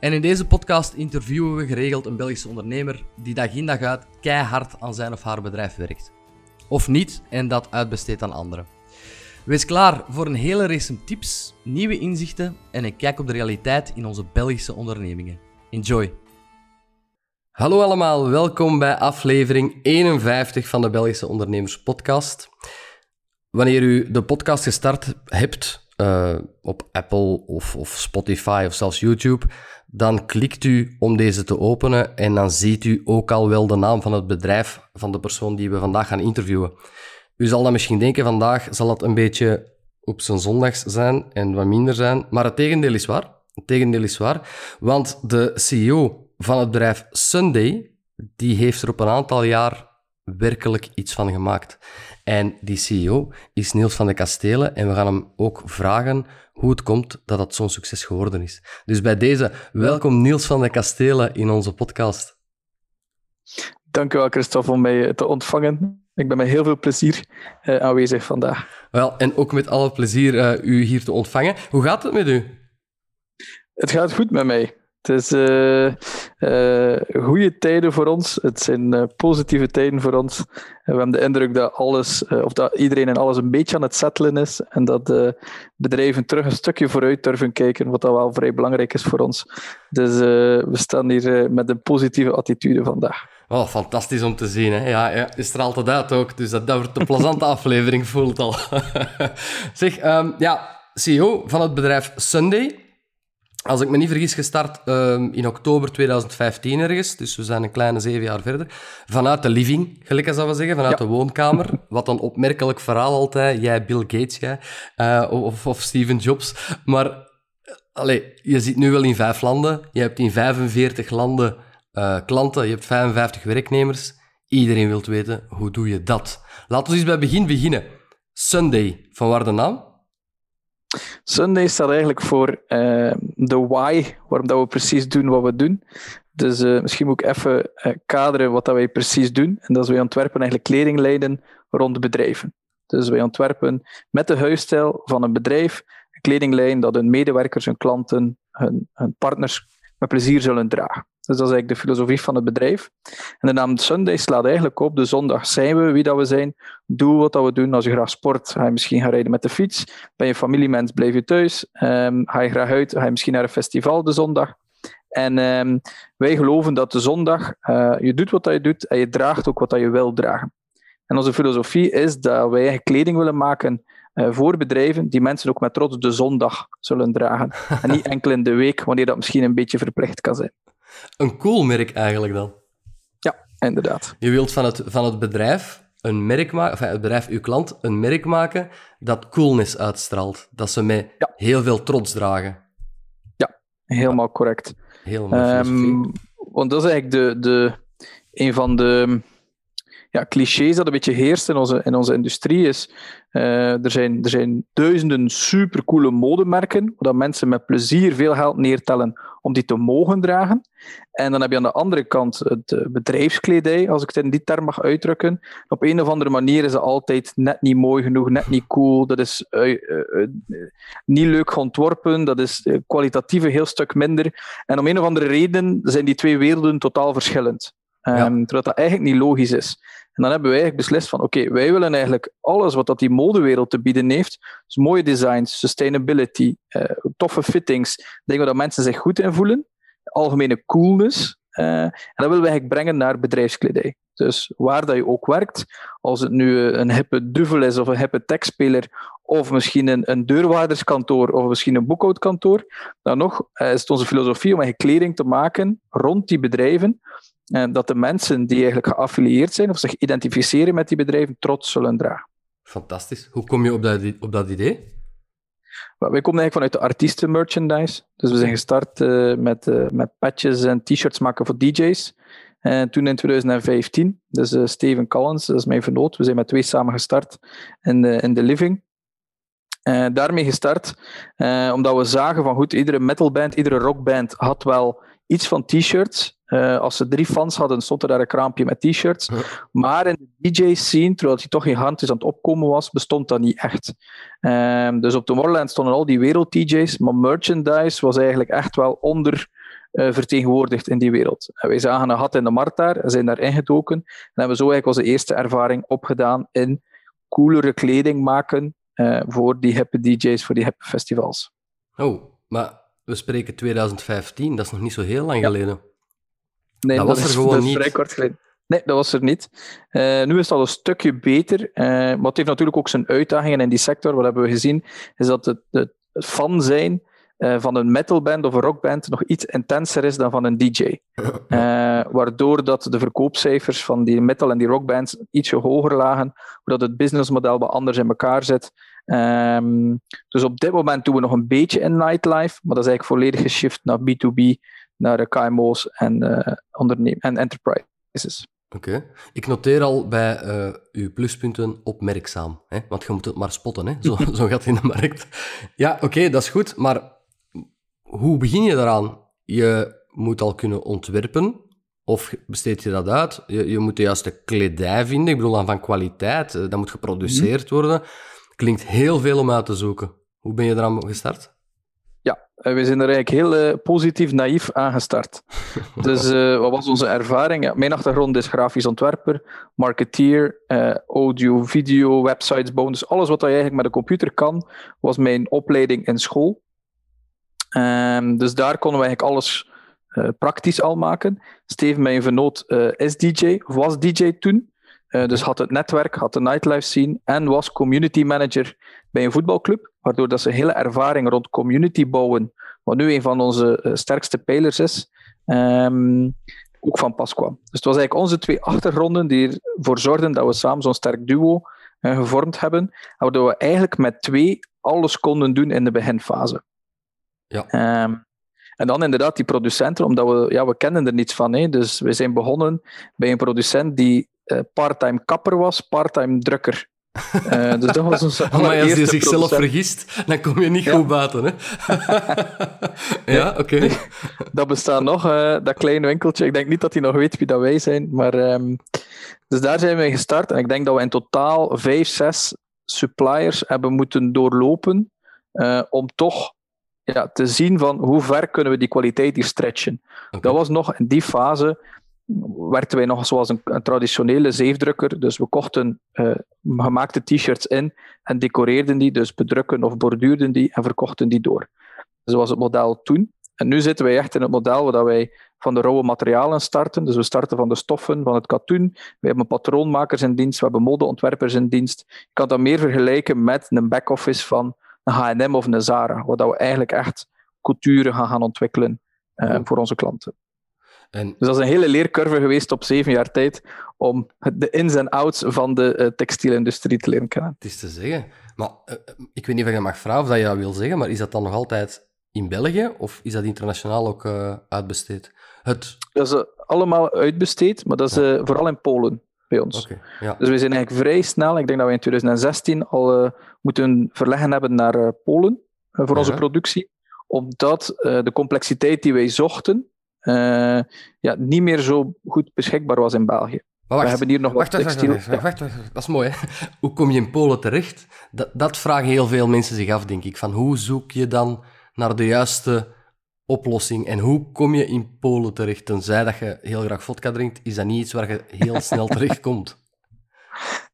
En in deze podcast interviewen we geregeld een Belgische ondernemer die dag in dag uit keihard aan zijn of haar bedrijf werkt. Of niet en dat uitbesteedt aan anderen. Wees klaar voor een hele race tips, nieuwe inzichten en een kijk op de realiteit in onze Belgische ondernemingen. Enjoy! Hallo allemaal, welkom bij aflevering 51 van de Belgische Ondernemers Podcast. Wanneer u de podcast gestart hebt uh, op Apple of, of Spotify of zelfs YouTube, dan klikt u om deze te openen en dan ziet u ook al wel de naam van het bedrijf van de persoon die we vandaag gaan interviewen. U zal dan misschien denken, vandaag zal het een beetje op zijn zondags zijn en wat minder zijn, maar het tegendeel is waar. Het tegendeel is waar, want de CEO van het bedrijf Sunday, die heeft er op een aantal jaar werkelijk iets van gemaakt. En die CEO is Niels van de Kastelen en we gaan hem ook vragen hoe het komt dat dat zo'n succes geworden is. Dus bij deze, welkom Niels van de Kastelen in onze podcast. Dank u wel, Christophe, om mij te ontvangen. Ik ben met heel veel plezier uh, aanwezig vandaag. Wel, en ook met alle plezier uh, u hier te ontvangen. Hoe gaat het met u? Het gaat goed met mij. Het is uh, uh, goede tijden voor ons. Het zijn uh, positieve tijden voor ons. we hebben de indruk dat alles, of dat iedereen en alles een beetje aan het settelen is. En dat de bedrijven terug een stukje vooruit durven kijken, wat dat wel vrij belangrijk is voor ons. Dus we staan hier met een positieve attitude vandaag. Oh, fantastisch om te zien. Hè? Ja, ja, je straalt het uit ook. Dus dat, dat wordt een plezante aflevering, voelt al. zeg, um, ja, CEO van het bedrijf Sunday als ik me niet vergis, gestart uh, in oktober 2015 ergens. Dus we zijn een kleine zeven jaar verder. Vanuit de living, gelijk als we zeggen, vanuit de woonkamer. Wat een opmerkelijk verhaal altijd. Jij, Bill Gates, jij. Uh, of, of Steven Jobs. Maar uh, allee, je zit nu wel in vijf landen. Je hebt in 45 landen uh, klanten. Je hebt 55 werknemers. Iedereen wil weten, hoe doe je dat? Laten we eens bij het begin beginnen. Sunday, van waar de naam? Sunday staat eigenlijk voor uh, de why, waarom dat we precies doen wat we doen. Dus uh, misschien moet ik even uh, kaderen wat dat wij precies doen. En dat is wij ontwerpen eigenlijk kledinglijnen rond bedrijven. Dus wij ontwerpen met de huisstijl van een bedrijf een kledinglijn dat hun medewerkers, hun klanten, hun, hun partners met plezier zullen dragen. Dus dat is eigenlijk de filosofie van het bedrijf. En de naam Sunday slaat eigenlijk op. De zondag zijn we wie dat we zijn. Doe wat dat we doen. Als je graag sport, ga je misschien gaan rijden met de fiets. Ben je familiemens, blijf je thuis. Um, ga je graag uit, ga je misschien naar een festival de zondag. En um, wij geloven dat de zondag, uh, je doet wat dat je doet en je draagt ook wat dat je wil dragen. En onze filosofie is dat wij eigen kleding willen maken voor bedrijven die mensen ook met trots de zondag zullen dragen. en niet enkel in de week, wanneer dat misschien een beetje verplicht kan zijn. Een cool merk eigenlijk dan. Ja, inderdaad. Je wilt van het, van het bedrijf een merk maken, of het bedrijf, uw klant, een merk maken dat coolness uitstraalt. Dat ze met heel veel trots dragen. Ja, helemaal correct. Helemaal um, Want dat is eigenlijk de, de, een van de ja, clichés dat een beetje heerst in onze, in onze industrie is. Uh, er, zijn, er zijn duizenden supercoole modemerken, waar mensen met plezier veel geld neertellen om die te mogen dragen. En dan heb je aan de andere kant het eh, bedrijfskledij, als ik het in die term mag uitdrukken. Op een of andere manier is het altijd net niet mooi genoeg, net niet cool. Dat is uh, niet leuk ontworpen, dat is kwalitatief een heel stuk minder. En om een of andere reden zijn die twee werelden totaal verschillend. Um, Terwijl dat eigenlijk niet logisch is. En dan hebben wij eigenlijk beslist van oké, wij willen eigenlijk alles wat dat die modewereld te bieden heeft, dus mooie designs, sustainability, uh, toffe fittings, dingen waar mensen zich goed in voelen, algemene coolness, uh, en dat willen we eigenlijk brengen naar bedrijfskledij. Dus waar dat je ook werkt, als het nu een hippe duvel is of een hippe techspeler, of misschien een, een deurwaarderskantoor of misschien een boekhoudkantoor, dan nog is het onze filosofie om eigenlijk kleding te maken rond die bedrijven, en dat de mensen die eigenlijk geaffilieerd zijn of zich identificeren met die bedrijven trots zullen dragen. Fantastisch. Hoe kom je op dat, op dat idee? Wij komen eigenlijk vanuit de artiesten merchandise. Dus we zijn gestart uh, met, uh, met patches en t-shirts maken voor DJ's. En toen in 2015, dus uh, Steven Collins, dat is mijn vernoot. We zijn met twee samen gestart in de, in de living. daarmee gestart, omdat we zagen van goed, iedere metalband, iedere rockband had wel iets van t-shirts. Uh, als ze drie fans hadden, stond er daar een kraampje met t-shirts. Maar in de DJ-scene, terwijl hij toch in is aan het opkomen was, bestond dat niet echt. Um, dus op Tomorrowland stonden al die wereld-DJ's, maar merchandise was eigenlijk echt wel onder uh, vertegenwoordigd in die wereld. En wij zagen een gat in de markt daar, en zijn daar ingedoken en hebben zo eigenlijk onze eerste ervaring opgedaan in coolere kleding maken uh, voor die hippe DJ's, voor die hippe festivals. Oh, maar we spreken 2015, dat is nog niet zo heel lang geleden. Nee, dat, was er gewoon dat niet. vrij kort geleden. Nee, dat was er niet. Uh, nu is het al een stukje beter, uh, maar het heeft natuurlijk ook zijn uitdagingen in die sector. Wat hebben we gezien, is dat het, het fan zijn uh, van een metalband of een rockband nog iets intenser is dan van een DJ. waardoor dat de verkoopcijfers van die metal- en die rockbands ietsje hoger lagen, omdat het businessmodel wat anders in elkaar zit. Um, dus op dit moment doen we nog een beetje in nightlife, maar dat is eigenlijk volledig geshift naar B2B naar de KMO's en, uh, en enterprises. Oké. Ik noteer al bij uh, uw pluspunten opmerkzaam. Hè? Want je moet het maar spotten, hè? Zo, zo gaat het in de markt. Ja, oké, dat is goed. Maar hoe begin je daaraan? Je moet al kunnen ontwerpen. Of besteed je dat uit? Je, je moet de juiste kledij vinden. Ik bedoel dan van kwaliteit. Eh, dat moet geproduceerd worden. Klinkt heel veel om uit te zoeken. Hoe ben je eraan gestart? Ja, eh, we zijn er eigenlijk heel uh, positief naïef aan gestart. dus uh, wat was onze ervaring? Ja, mijn achtergrond is grafisch ontwerper, marketeer, uh, audio, video, websites bouwen. Dus alles wat je eigenlijk met een computer kan, was mijn opleiding in school. Um, dus daar konden we eigenlijk alles praktisch al maken. Steven, mijn vernoot, is DJ, of was DJ toen. Dus had het netwerk, had de nightlife scene en was community manager bij een voetbalclub, waardoor dat ze hele ervaring rond community bouwen, wat nu een van onze eh, sterkste pijlers is, um, ook van pas kwam. Dus het was eigenlijk onze twee achtergronden die ervoor zorgden dat we samen zo'n sterk duo uh, gevormd hebben, waardoor we eigenlijk met twee alles konden doen in de beginfase. Ja. Um, en dan inderdaad die producenten, omdat we, ja, we kennen er niets van. Hè. Dus we zijn begonnen bij een producent die uh, parttime kapper was, parttime drukker. Uh, dus dat was onze Maar als je zichzelf vergist, dan kom je niet goed buiten. Hè? ja, oké. dat bestaat nog, uh, dat kleine winkeltje. Ik denk niet dat hij nog weet wie dat wij zijn. Maar, um, dus daar zijn we gestart. En ik denk dat we in totaal vijf, zes suppliers hebben moeten doorlopen uh, om toch ja, te zien van hoe ver kunnen we die kwaliteit hier stretchen. Okay. Dat was nog in die fase werkten wij nog zoals een, een traditionele zeefdrukker. Dus we kochten uh, gemaakte t-shirts in en decoreerden die, dus bedrukken of borduurden die en verkochten die door. Dat was het model toen. En nu zitten wij echt in het model waar wij van de rauwe materialen starten. Dus we starten van de stoffen, van het katoen. We hebben patroonmakers in dienst, we hebben modeontwerpers in dienst. Je kan dat meer vergelijken met een back-office van een H&M of een Zara, waar we eigenlijk echt couture gaan, gaan ontwikkelen uh, voor onze klanten. En... Dus dat is een hele leercurve geweest op zeven jaar tijd om de ins en outs van de uh, textielindustrie te leren kennen. Het is te zeggen. Maar uh, ik weet niet of je mag vragen of dat je dat wil zeggen, maar is dat dan nog altijd in België of is dat internationaal ook uh, uitbesteed? Het... Dat is allemaal uitbesteed, maar dat is ja. vooral in Polen bij ons. Okay, ja. Dus we zijn eigenlijk vrij snel, ik denk dat we in 2016 al moeten verleggen hebben naar Polen voor onze productie, omdat de complexiteit die wij zochten, ja, niet meer zo goed beschikbaar was in België. wacht, we hebben hier nog wacht, wat wacht, wacht, wacht, wacht, wacht, dat is mooi. Hè? Hoe kom je in Polen terecht? Dat, dat vragen heel veel mensen zich af, denk ik. Van hoe zoek je dan naar de juiste oplossing en hoe kom je in Polen terecht? Tenzij dat je heel graag vodka drinkt, is dat niet iets waar je heel snel terecht komt?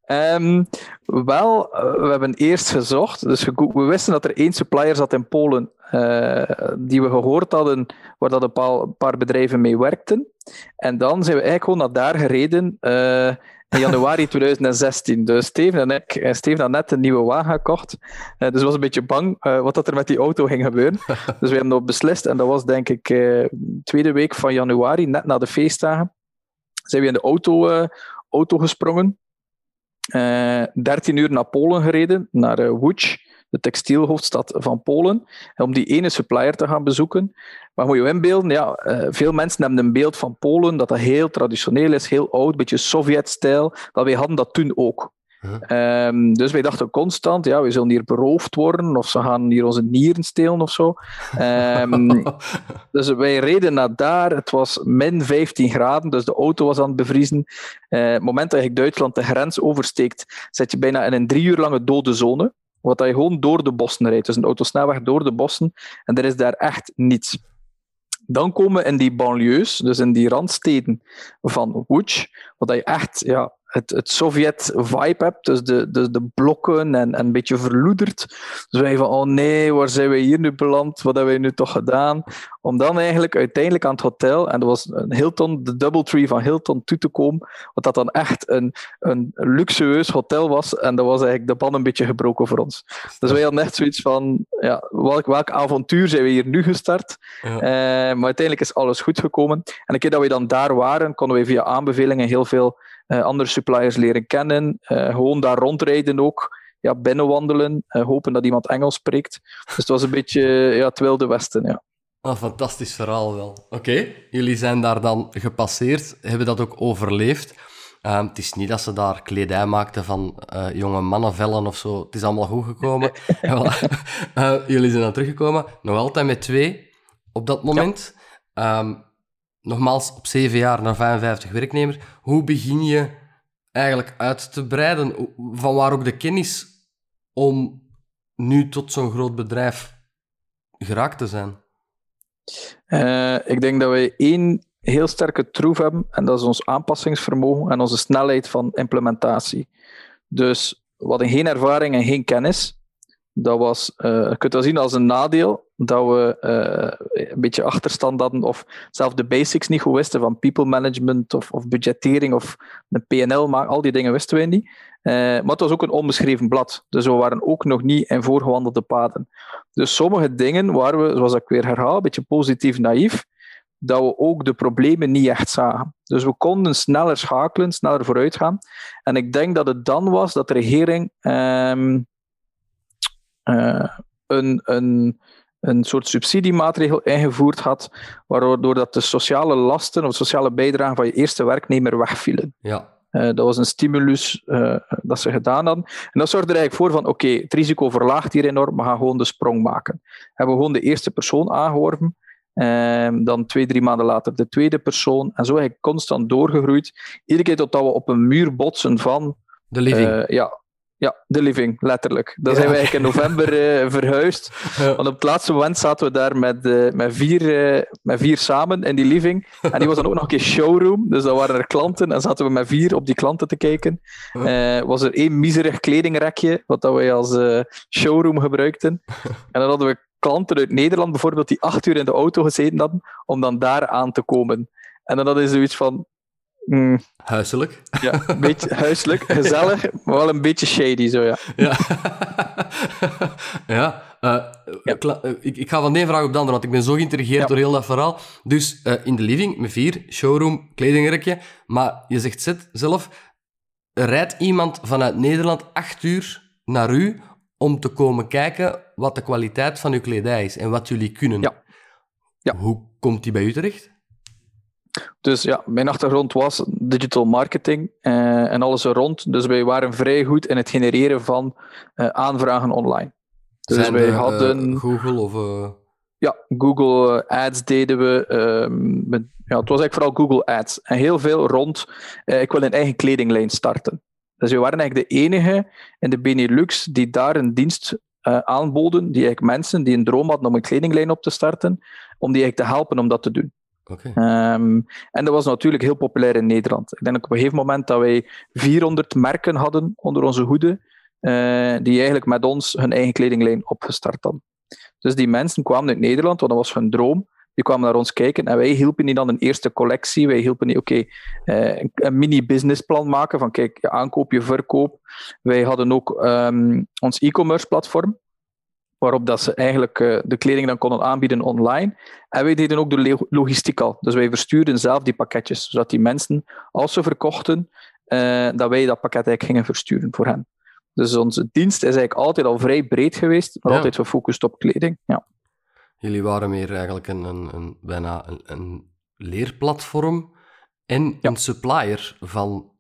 Um, wel, uh, we hebben eerst gezocht. Dus we, wisten dat er één supplier zat in Polen die we gehoord hadden, waar dat een paar, paar, bedrijven mee werkten. En dan zijn we eigenlijk gewoon naar daar gereden uh, in januari 2016. Dus Steven en ik, Steven had net een nieuwe wagen gekocht. dus was een beetje bang wat dat er met die auto ging gebeuren. dus we hebben dat beslist en dat was denk ik tweede week van januari, net na de feestdagen. Zijn we in de auto, auto gesprongen. 13 uur naar Polen gereden, naar Łódź de textielhoofdstad van Polen, om die ene supplier te gaan bezoeken. Maar moet je inbeelden, ja, uh, veel mensen hebben een beeld van Polen dat dat heel traditioneel is, heel oud, een beetje Sovjet-stijl. Dat wij hadden dat toen ook. Um, dus wij dachten constant, ja, we zullen hier beroofd worden of ze gaan hier onze nieren stelen of zo. Um, dus wij reden naar daar. Het was min 15 graden, dus de auto was aan het bevriezen. Uh, het moment dat je Duitsland de grens oversteekt, zit je bijna in een drie uur lange dode zone. Wat je gewoon door de bossen rijdt. Dus een autosnelweg door de bossen. En er is daar echt niets. Dan komen we in die banlieues, dus in die randsteden van Łódź, wat je echt ja, het, het Sovjet-vibe hebt. Dus de, de, de blokken en, en een beetje verloederd. Dus wij van, oh nee, waar zijn we hier nu beland? Wat hebben we nu toch gedaan? Om dan eigenlijk uiteindelijk aan het hotel, en dat was een Hilton, de Doubletree van Hilton, toe te komen. Wat dat dan echt een, een luxueus hotel was. En dat was eigenlijk de ban een beetje gebroken voor ons. Dus wij hadden echt zoiets van, ja, welk, welk avontuur zijn we hier nu gestart? Ja. Uh, maar uiteindelijk is alles goed gekomen. En een keer dat we dan daar waren, konden we via aanbevelingen heel veel uh, andere suppliers leren kennen. Uh, gewoon daar rondrijden ook. Ja, binnenwandelen. Uh, hopen dat iemand Engels spreekt. Dus het was een beetje ja, het Wilde Westen. Ja. Ah, fantastisch verhaal wel. Oké, jullie zijn daar dan gepasseerd, hebben dat ook overleefd. Uh, het is niet dat ze daar kledij maakten van uh, jonge mannenvellen of zo. Het is allemaal goed gekomen. uh, jullie zijn dan teruggekomen, nog altijd met twee op dat moment. Ja. Um, nogmaals, op zeven jaar naar 55 werknemers. Hoe begin je eigenlijk uit te breiden? Van waar ook de kennis om nu tot zo'n groot bedrijf geraakt te zijn? Uh, ik denk dat wij één heel sterke troef hebben, en dat is ons aanpassingsvermogen en onze snelheid van implementatie. Dus we hadden geen ervaring en geen kennis. Dat was, uh, je kunt dat zien als een nadeel, dat we uh, een beetje achterstand hadden of zelf de basics niet goed wisten van people management of, of budgettering of een PNL, maar al die dingen wisten wij niet. Uh, maar het was ook een onbeschreven blad, dus we waren ook nog niet in voorgewandelde paden. Dus sommige dingen waren we, zoals ik weer herhaal, een beetje positief naïef, dat we ook de problemen niet echt zagen. Dus we konden sneller schakelen, sneller vooruit gaan. En ik denk dat het dan was dat de regering um, uh, een, een, een soort subsidiemaatregel ingevoerd had, waardoor dat de sociale lasten of sociale bijdragen van je eerste werknemer wegvielen. Ja. Uh, dat was een stimulus uh, dat ze gedaan hadden. En dat zorgde er eigenlijk voor van, oké, okay, het risico verlaagt hier enorm, we gaan gewoon de sprong maken. Hebben we gewoon de eerste persoon aangeworven, uh, dan twee, drie maanden later de tweede persoon, en zo eigenlijk constant doorgegroeid. Iedere keer totdat we op een muur botsen van... De living. ja, ja, de living, letterlijk. Dan zijn we eigenlijk in november uh, verhuisd. Ja. Want op het laatste moment zaten we daar met, uh, met, vier, uh, met vier samen in die living. En die was dan ook nog een keer showroom. Dus dan waren er klanten en zaten we met vier op die klanten te kijken. was er één miserig kledingrekje, wat dat wij als showroom gebruikten. En dan hadden we klanten uit Nederland bijvoorbeeld die acht uur in de auto gezeten hadden om dan daar aan te komen. En dan hadden ze zoiets van, Mm. Huiselijk. Ja, een beetje huiselijk, gezellig, maar wel een beetje shady zo, ja. Ja, ja, uh, ja. Ik, ik, ga van de een vraag op de andere, want ik ben zo geïntrigeerd ja. door heel dat verhaal. Dus uh, in de living, met vier, showroom, kledingrekje. Maar je zegt zelf, rijdt iemand vanuit Nederland acht uur naar u om te komen kijken wat de kwaliteit van uw kledij is en wat jullie kunnen. Ja. ja. Hoe komt die bij u terecht? Dus ja, mijn achtergrond was digital marketing uh, en alles er rond. Dus wij waren vrij goed in het genereren van uh, aanvragen online. Dus Zijn wij hadden. Uh, Google of. Ja, Google Ads deden we. Ehm, met, ja, het was eigenlijk vooral Google Ads. En heel veel rond. ik wil een eigen kledinglijn starten. Dus we waren eigenlijk de enige in de Benelux die daar een dienst aanboden. Die eigenlijk mensen die een droom hadden om een kledinglijn op te starten, om die eigenlijk te helpen om dat te doen. Um, en dat was natuurlijk heel populair in Nederland. Ik denk op een gegeven moment dat wij 400 merken hadden onder onze hoede, uh, die eigenlijk met ons hun eigen kledinglijn opgestart hadden. Dus die mensen kwamen uit Nederland, want dat was hun droom. Die kwamen naar ons kijken en wij hielpen die dan een eerste collectie. Wij hielpen die, oké, uh, een, mini-businessplan maken van kijk, je aankoop, je verkoop. Wij hadden ook um, ons e-commerce platform waarop dat ze eigenlijk uh, de kleding dan konden aanbieden online. En wij deden ook de logistiek al. Dus wij verstuurden zelf die pakketjes, zodat die mensen, als ze verkochten, uh, dat wij dat pakket eigenlijk gingen versturen voor hen. Dus onze dienst is eigenlijk altijd al vrij breed geweest, maar Ja. altijd gefocust op kleding. Ja. Jullie waren meer eigenlijk een, een, een, bijna een, een leerplatform en Ja. een supplier van...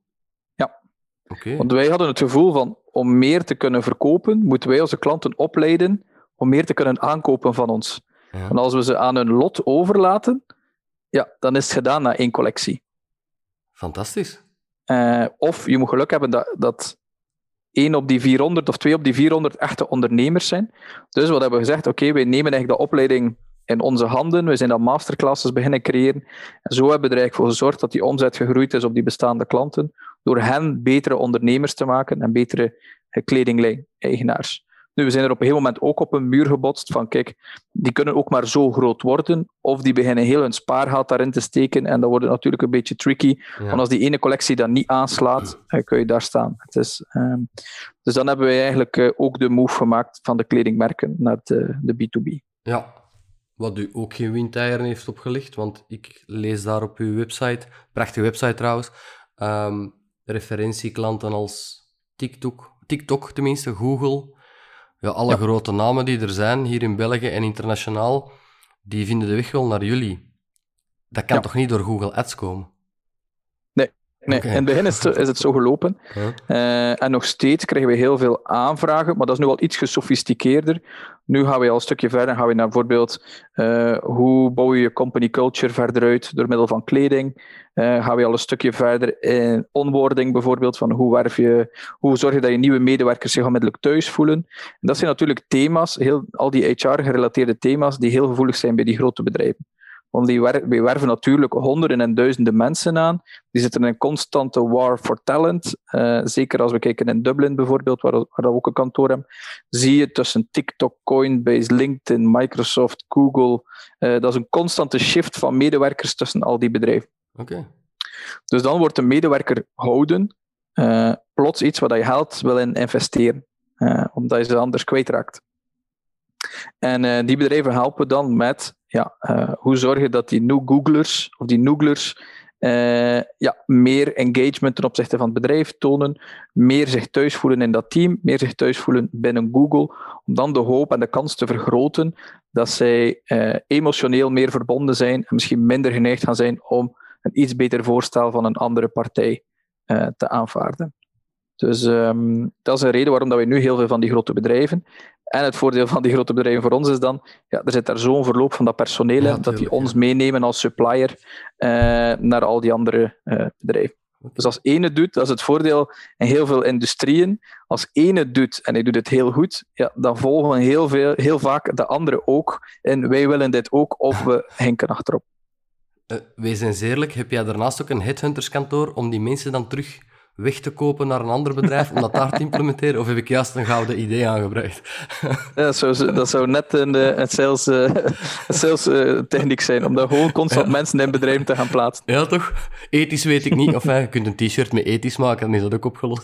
Ja. Oké. Want wij hadden het gevoel van, om meer te kunnen verkopen, moeten wij onze klanten opleiden om meer te kunnen aankopen van ons. Ja. En als we ze aan hun lot overlaten, ja, dan is het gedaan na één collectie. Fantastisch. Eh, of je moet geluk hebben dat, dat één op die 400 of twee op die 400 echte ondernemers zijn. Dus wat hebben we gezegd? Oké, wij nemen eigenlijk de opleiding in onze handen. We zijn dan masterclasses beginnen creëren. En zo hebben we er eigenlijk voor gezorgd dat die omzet gegroeid is op die bestaande klanten. Door hen betere ondernemers te maken en betere eh, kledinglijn-eigenaars. Nu, we zijn er op een gegeven moment ook op een muur gebotst van kijk, die kunnen ook maar zo groot worden. Of die beginnen heel hun spaargeld daarin te steken. En dat wordt natuurlijk een beetje tricky. Ja. Want als die ene collectie dan niet aanslaat, eh, kun je daar staan. Het is, ehm, dus dan hebben wij eigenlijk eh, ook de move gemaakt van de kledingmerken naar de, de B2B. Ja, wat u ook geen windeieren heeft opgelicht, want ik lees daar op uw website, prachtige website trouwens, ehm, referentieklanten als TikTok, TikTok tenminste, Google, ja, alle Ja. grote namen die er zijn hier in België en internationaal, die vinden de weg wel naar jullie. Dat kan Ja. toch niet door Google Ads komen? Nee. In het begin is het, is het zo gelopen. Huh? Eh, en nog steeds krijgen we heel veel aanvragen, maar dat is nu wel iets gesofisticeerder. Nu gaan we al een stukje verder. Gaan we naar bijvoorbeeld eh, hoe bouw je je company culture verder uit door middel van kleding. Eh, gaan we al een stukje verder in onboarding bijvoorbeeld, van hoe, werf je, hoe zorg je dat je nieuwe medewerkers zich onmiddellijk thuis voelen. En dat zijn natuurlijk thema's, heel, al die HR-gerelateerde thema's, die heel gevoelig zijn bij die grote bedrijven. Want die werven natuurlijk honderden en duizenden mensen aan. Die zitten in een constante war for talent. Eh, zeker als we kijken in Dublin bijvoorbeeld, waar, waar we ook een kantoor hebben. Zie je tussen TikTok, Coinbase, LinkedIn, Microsoft, Google. eh, dat is een constante shift van medewerkers tussen al die bedrijven. Oké. Dus dan wordt een medewerker houden eh, plots iets waar je geld wil in investeren, omdat je ze anders kwijtraakt. En eh, die bedrijven helpen dan met ja, eh, hoe zorg je dat die new Googlers of die Nooglers eh, ja, meer engagement ten opzichte van het bedrijf tonen, meer zich thuis voelen in dat team, meer zich thuis voelen binnen Google, om dan de hoop en de kans te vergroten dat zij emotioneel meer verbonden zijn en misschien minder geneigd gaan zijn om een iets beter voorstel van een andere partij te aanvaarden. Dus ehm, dat is een reden waarom dat we nu heel veel van die grote bedrijven. En het voordeel van die grote bedrijven voor ons is dan, ja, er zit daar zo'n verloop van dat personeel Ja, in, dat die ons ja. meenemen als supplier eh, naar al die andere eh, bedrijven. Dus als ene doet, dat is het voordeel in heel veel industrieën. Als ene doet en hij doet het heel goed, ja, dan volgen heel, veel, heel vaak de anderen ook. En wij willen dit ook, of we hinken achterop. Eh, wees eens eerlijk, heb jij daarnaast ook een headhunterskantoor om die mensen dan terug weg te kopen naar een ander bedrijf om dat daar te implementeren? Of heb ik juist een gouden idee aangebracht? Ja, dat, zou, dat zou net een, eh, een sales, eh, sales eh, techniek zijn, om daar gewoon constant mensen in bedrijven te gaan plaatsen. Ja, toch? Ethisch weet ik niet. Of je kunt een t-shirt met ethisch maken, dan is dat ook opgelost.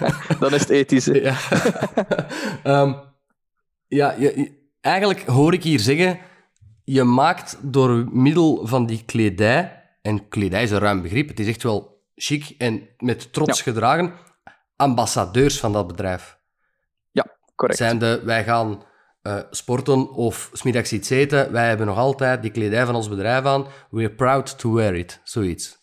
Dan is het ethisch. Ja, Ehm, ja je- eigenlijk hoor ik hier zeggen, je maakt door middel van die kledij, en kledij is een ruim begrip, het is echt wel chic en met trots Ja. gedragen, ambassadeurs van dat bedrijf. Correct. Zijn de, wij gaan eh, sporten of smiddags iets eten, wij hebben nog altijd die kledij van ons bedrijf aan, we're proud to wear it, zoiets.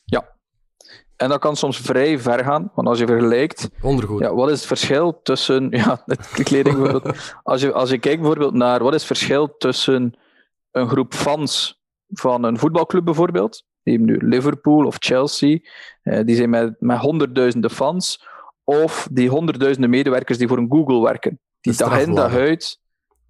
En dat kan soms vrij ver gaan, want als je vergelijkt, Ondergoed. ja, wat is het verschil tussen, ja, kleding bijvoorbeeld, als je, als je kijkt bijvoorbeeld naar, wat is het verschil tussen een groep fans van een voetbalclub bijvoorbeeld, neem nu Liverpool of Chelsea, eh, die zijn met, met honderdduizenden fans, of die honderdduizenden medewerkers die voor een Google werken, die dag in dag uit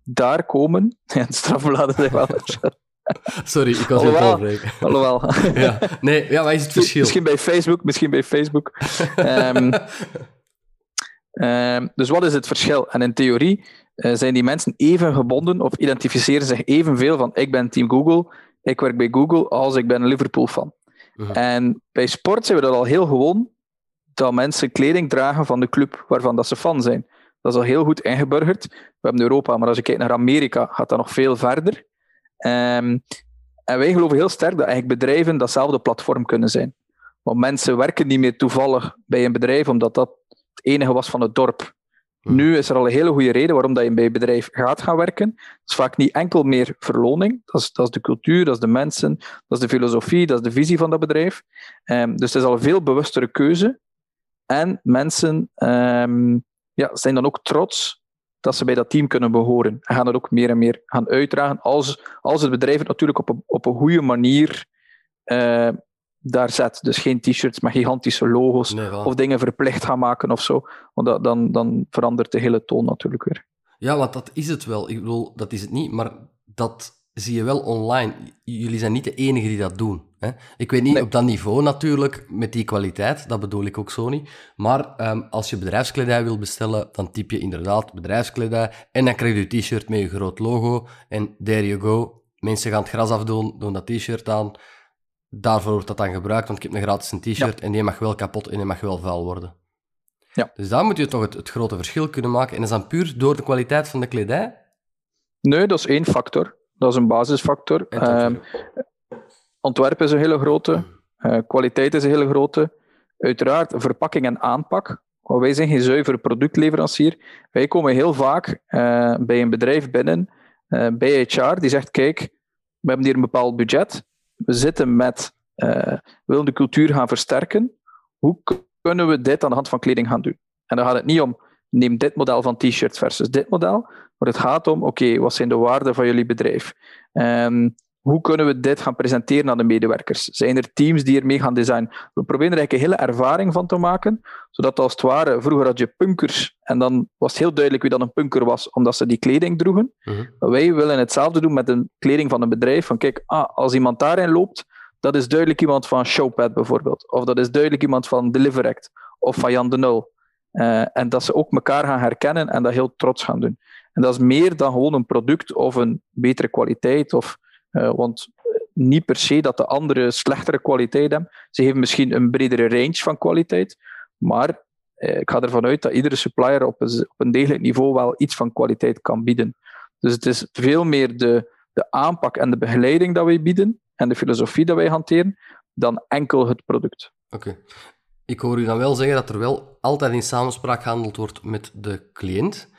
daar komen, ja, de strafbladen zijn wel Sorry, ik was Alhoewel- voorbreken. Alhoewel. Ja. Nee, ja, wat is het verschil? Misschien bij Facebook, misschien bij Facebook. Ehm, ehm, dus wat is het verschil? En in theorie eh, zijn die mensen even gebonden of identificeren zich evenveel van ik ben team Google, ik werk bij Google, als ik ben een Liverpool-fan. En bij sport zijn we dat al heel gewoon, dat mensen kleding dragen van de club waarvan dat ze fan zijn. Dat is al heel goed ingeburgerd. We hebben Europa, maar als je kijkt naar Amerika, gaat dat nog veel verder. Ehm, en wij geloven heel sterk dat eigenlijk bedrijven datzelfde platform kunnen zijn. Want mensen werken niet meer toevallig bij een bedrijf, omdat dat het enige was van het dorp. Nu is er al een hele goede reden waarom dat je bij een bedrijf gaat gaan werken. Dat is vaak niet enkel meer verloning. Dat is, dat is de cultuur, dat is de mensen, dat is de filosofie, dat is de visie van dat bedrijf. Ehm, dus het is al een veel bewustere keuze. En mensen ehm, ja, zijn dan ook trots dat ze bij dat team kunnen behoren. En gaan het ook meer en meer gaan uitdragen als, als het bedrijf het natuurlijk op een, op een goede manier eh, daar zet. Dus geen t-shirts met gigantische logo's Nee, of dingen verplicht gaan maken of zo. Want dat, dan, dan verandert de hele toon natuurlijk weer. Ja, want dat is het wel. Ik bedoel, dat is het niet, maar dat zie je wel online. Jullie zijn niet de enigen die dat doen. Hè? Ik weet niet Nee. op dat niveau natuurlijk, met die kwaliteit, dat bedoel ik ook zo niet. Maar ehm, als je bedrijfskledij wil bestellen, dan typ je inderdaad bedrijfskledij en dan krijg je je t-shirt met je groot logo en there you go. Mensen gaan het gras afdoen, doen dat t-shirt aan. Daarvoor wordt dat dan gebruikt, want ik heb een gratis een t-shirt en die mag wel kapot en die mag wel vuil worden. Ja. Dus daar moet je toch het, het grote verschil kunnen maken. En dat is dan puur door de kwaliteit van de kledij. Nee, dat is één factor. Dat is een basisfactor. Dat- Ehm, ontwerp is een hele grote. eh, kwaliteit is een hele grote. Uiteraard verpakking en aanpak. Want wij zijn geen zuivere productleverancier. Wij komen heel vaak eh, bij een bedrijf binnen, eh, bij HR, die zegt: Kijk, we hebben hier een bepaald budget. We zitten met, we willen de cultuur gaan versterken. Hoe kunnen we dit aan de hand van kleding gaan doen? En dan gaat het niet om, neem dit model van t-shirt versus dit model. Maar het gaat om, oké, wat zijn de waarden van jullie bedrijf? Ehm, hoe kunnen we dit gaan presenteren aan de medewerkers? Zijn er teams die ermee gaan designen? We proberen er eigenlijk een hele ervaring van te maken, zodat als het ware, vroeger had je punkers, en dan was het heel duidelijk wie dan een punker was, omdat ze die kleding droegen. Mhm. Wij willen hetzelfde doen met de kleding van een bedrijf. Van kijk, ah, als iemand daarin loopt, dat is duidelijk iemand van Showpad bijvoorbeeld. Of dat is duidelijk iemand van Deliveract of van Jan de Nul. Eh, en dat ze ook elkaar gaan herkennen en dat heel trots gaan doen. En dat is meer dan gewoon een product of een betere kwaliteit. Of, eh, want niet per se dat de andere slechtere kwaliteit hebben. Ze geven misschien een bredere range van kwaliteit. Maar eh, ik ga ervan uit dat iedere supplier op een, op een degelijk niveau wel iets van kwaliteit kan bieden. Dus het is veel meer de, de aanpak en de begeleiding dat wij bieden en de filosofie dat wij hanteren, dan enkel het product. Oké. Ik hoor u dan wel zeggen dat er wel altijd in samenspraak gehandeld wordt met de cliënt.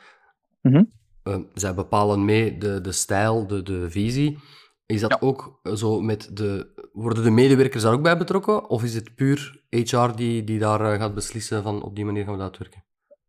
Eh, zij bepalen mee de, de stijl, de, de visie. Is dat Ja. ook zo met de... Worden de medewerkers daar ook bij betrokken? Of is het puur HR die, die daar eh, gaat beslissen van op die manier gaan we dat uitwerken?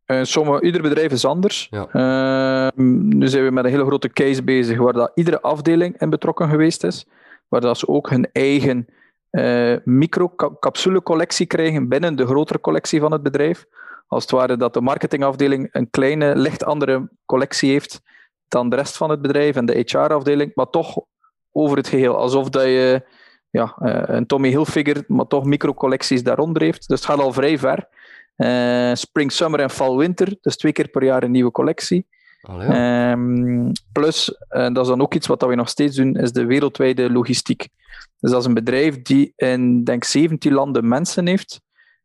Eh, sommige, ieder bedrijf is anders. Ja. Ehm, nu zijn we met een hele grote case bezig waar dat iedere afdeling in betrokken geweest is. Waar dat ze ook hun eigen eh micro-capsule-collectie krijgen binnen de grotere collectie van het bedrijf. Als het ware dat de marketingafdeling een kleine, licht andere collectie heeft dan de rest van het bedrijf en de HR-afdeling, maar toch over het geheel. Alsof dat je ja, eh, een Tommy Hilfiger, maar toch micro-collecties daaronder heeft. Dus het gaat al vrij ver. Eh, spring, summer en fall, winter. Dus twee keer per jaar een nieuwe collectie. Allee, ja. Ehm, plus, en dat is dan ook iets wat dat we nog steeds doen, is de wereldwijde logistiek. Dus dat is een bedrijf die in, denk 17 landen mensen heeft.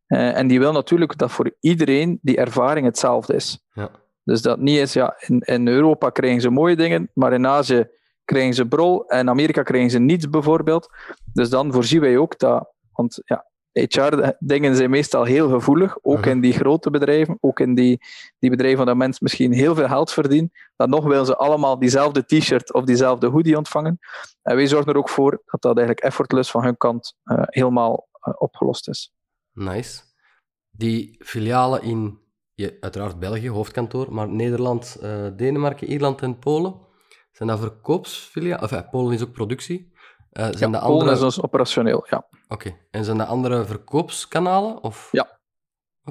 Eh, en die wil natuurlijk dat voor iedereen die ervaring hetzelfde is. Ja. Dus dat niet is, ja, in, in Europa krijgen ze mooie dingen, maar in Azië krijgen ze brol en in Amerika krijgen ze niets bijvoorbeeld. Dus dan voorzien wij ook dat, want ja, HR-dingen zijn meestal heel gevoelig, ook in die grote bedrijven, ook in die, die bedrijven waar mensen misschien heel veel geld verdienen, dan nog willen ze allemaal diezelfde t-shirt of diezelfde hoodie ontvangen. En wij zorgen er ook voor dat dat eigenlijk effortless van hun kant eh, helemaal eh, opgelost is. Nice. Die filialen in, ja, uiteraard België, hoofdkantoor, maar Nederland, eh, Denemarken, Ierland en Polen, zijn dat verkoopsfilialen? Of ja, Polen is ook productie. Eh, zijn Ja, de Polen is ons operationeel, ja. Oké. En zijn dat andere verkoopskanalen? Of... Ja.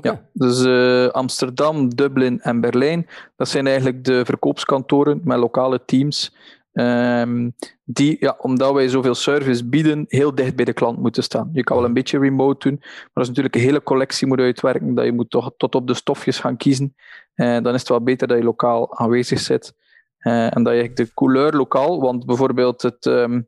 Ja, dus eh, Amsterdam, Dublin en Berlijn, dat zijn eigenlijk de verkoopskantoren met lokale teams. ehm, die, ja, omdat wij zoveel service bieden, heel dicht bij de klant moeten staan. Je kan wel een beetje remote doen, maar dat is natuurlijk een hele collectie moet uitwerken, dat je moet toch tot op de stofjes gaan kiezen. Eh, dan is het wel beter dat je lokaal aanwezig zit. Eh, en dat je de couleur lokaal, want bijvoorbeeld het, ehm,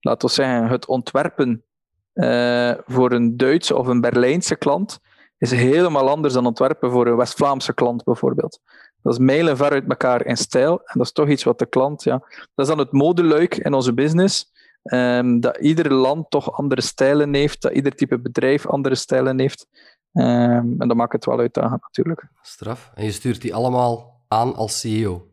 laten we zeggen, het ontwerpen eh, voor een Duitse of een Berlijnse klant is helemaal anders dan ontwerpen voor een West-Vlaamse klant bijvoorbeeld. Dat is mijlenver uit elkaar in stijl. En dat is toch iets wat de klant, ja. Dat is dan het modeluik in onze business. ehm, dat ieder land toch andere stijlen heeft, dat ieder type bedrijf andere stijlen heeft. Ehm, en dat maakt het wel uitdagend natuurlijk. Straf. En je stuurt die allemaal aan als CEO?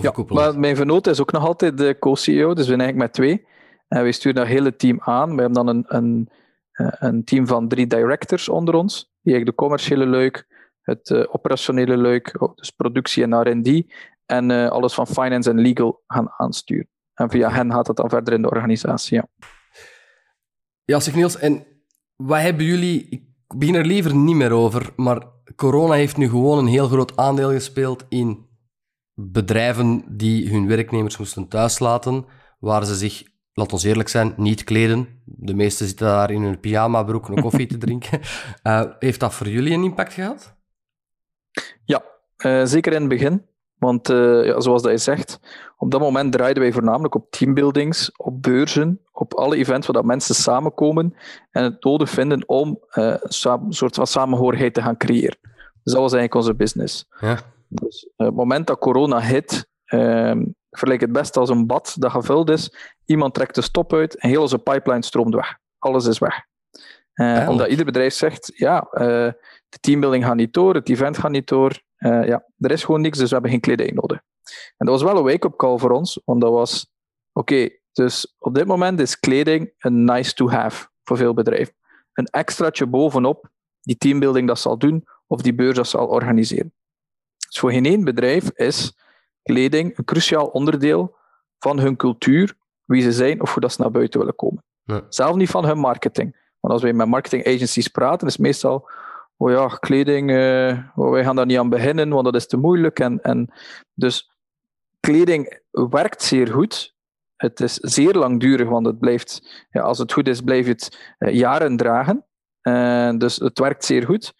Ja, maar mijn vernoot is ook nog altijd de co-CEO, dus we zijn eigenlijk met twee. En wij sturen dat hele team aan. We hebben dan een, een, eh, een team van drie directors onder ons, die eigenlijk de commerciële leuk, het eh, operationele leuk, oh, dus productie en R&D, en eh, alles van finance en legal gaan aansturen. En via hen gaat het dan verder in de organisatie. Ja. Ja, zeg Niels, en wat hebben jullie... Ik begin er liever niet meer over, maar corona heeft nu gewoon een heel groot aandeel gespeeld in bedrijven die hun werknemers moesten thuislaten, waar ze zich, laat ons eerlijk zijn, niet kleden. De meesten zitten daar in hun pyjama-broek een koffie te drinken. Eh, heeft dat voor jullie een impact gehad? Ja, eh, zeker in het begin. Want eh, ja, zoals dat je zegt, op dat moment draaiden wij voornamelijk op teambuildings, op beurzen, op alle events waar dat mensen samenkomen en het nodig vinden om een soort van samenhorigheid te gaan creëren. Dus dat was eigenlijk onze business. Ja. Dus eh, het moment dat corona hit, ehm, ik vergelijk het best als een bad dat gevuld is. Iemand trekt de stop uit en heel onze pipeline stroomt weg. Alles is weg. Eh, omdat ieder bedrijf zegt, ja, eh, de teambuilding gaat niet door, het event gaat niet door. Eh, ja, er is gewoon niks, dus we hebben geen kleding nodig. En dat was wel een wake-up call voor ons, want dat was, oké, dus op dit moment is kleding een nice to have voor veel bedrijven. Een extraatje bovenop die teambuilding dat zal doen, of die beurs dat zal organiseren. Dus voor geen één bedrijf is kleding een cruciaal onderdeel van hun cultuur, wie ze zijn of hoe dat ze naar buiten willen komen. Ja. Zelf niet van hun marketing. Want als wij met marketing agencies praten, is het meestal, oh ja, kleding, oh, wij gaan daar niet aan beginnen, want dat is te moeilijk. En, en dus kleding werkt zeer goed. Het is zeer langdurig, want het blijft, ja, als het goed is, blijft het eh, jaren dragen. Eh, dus het werkt zeer goed.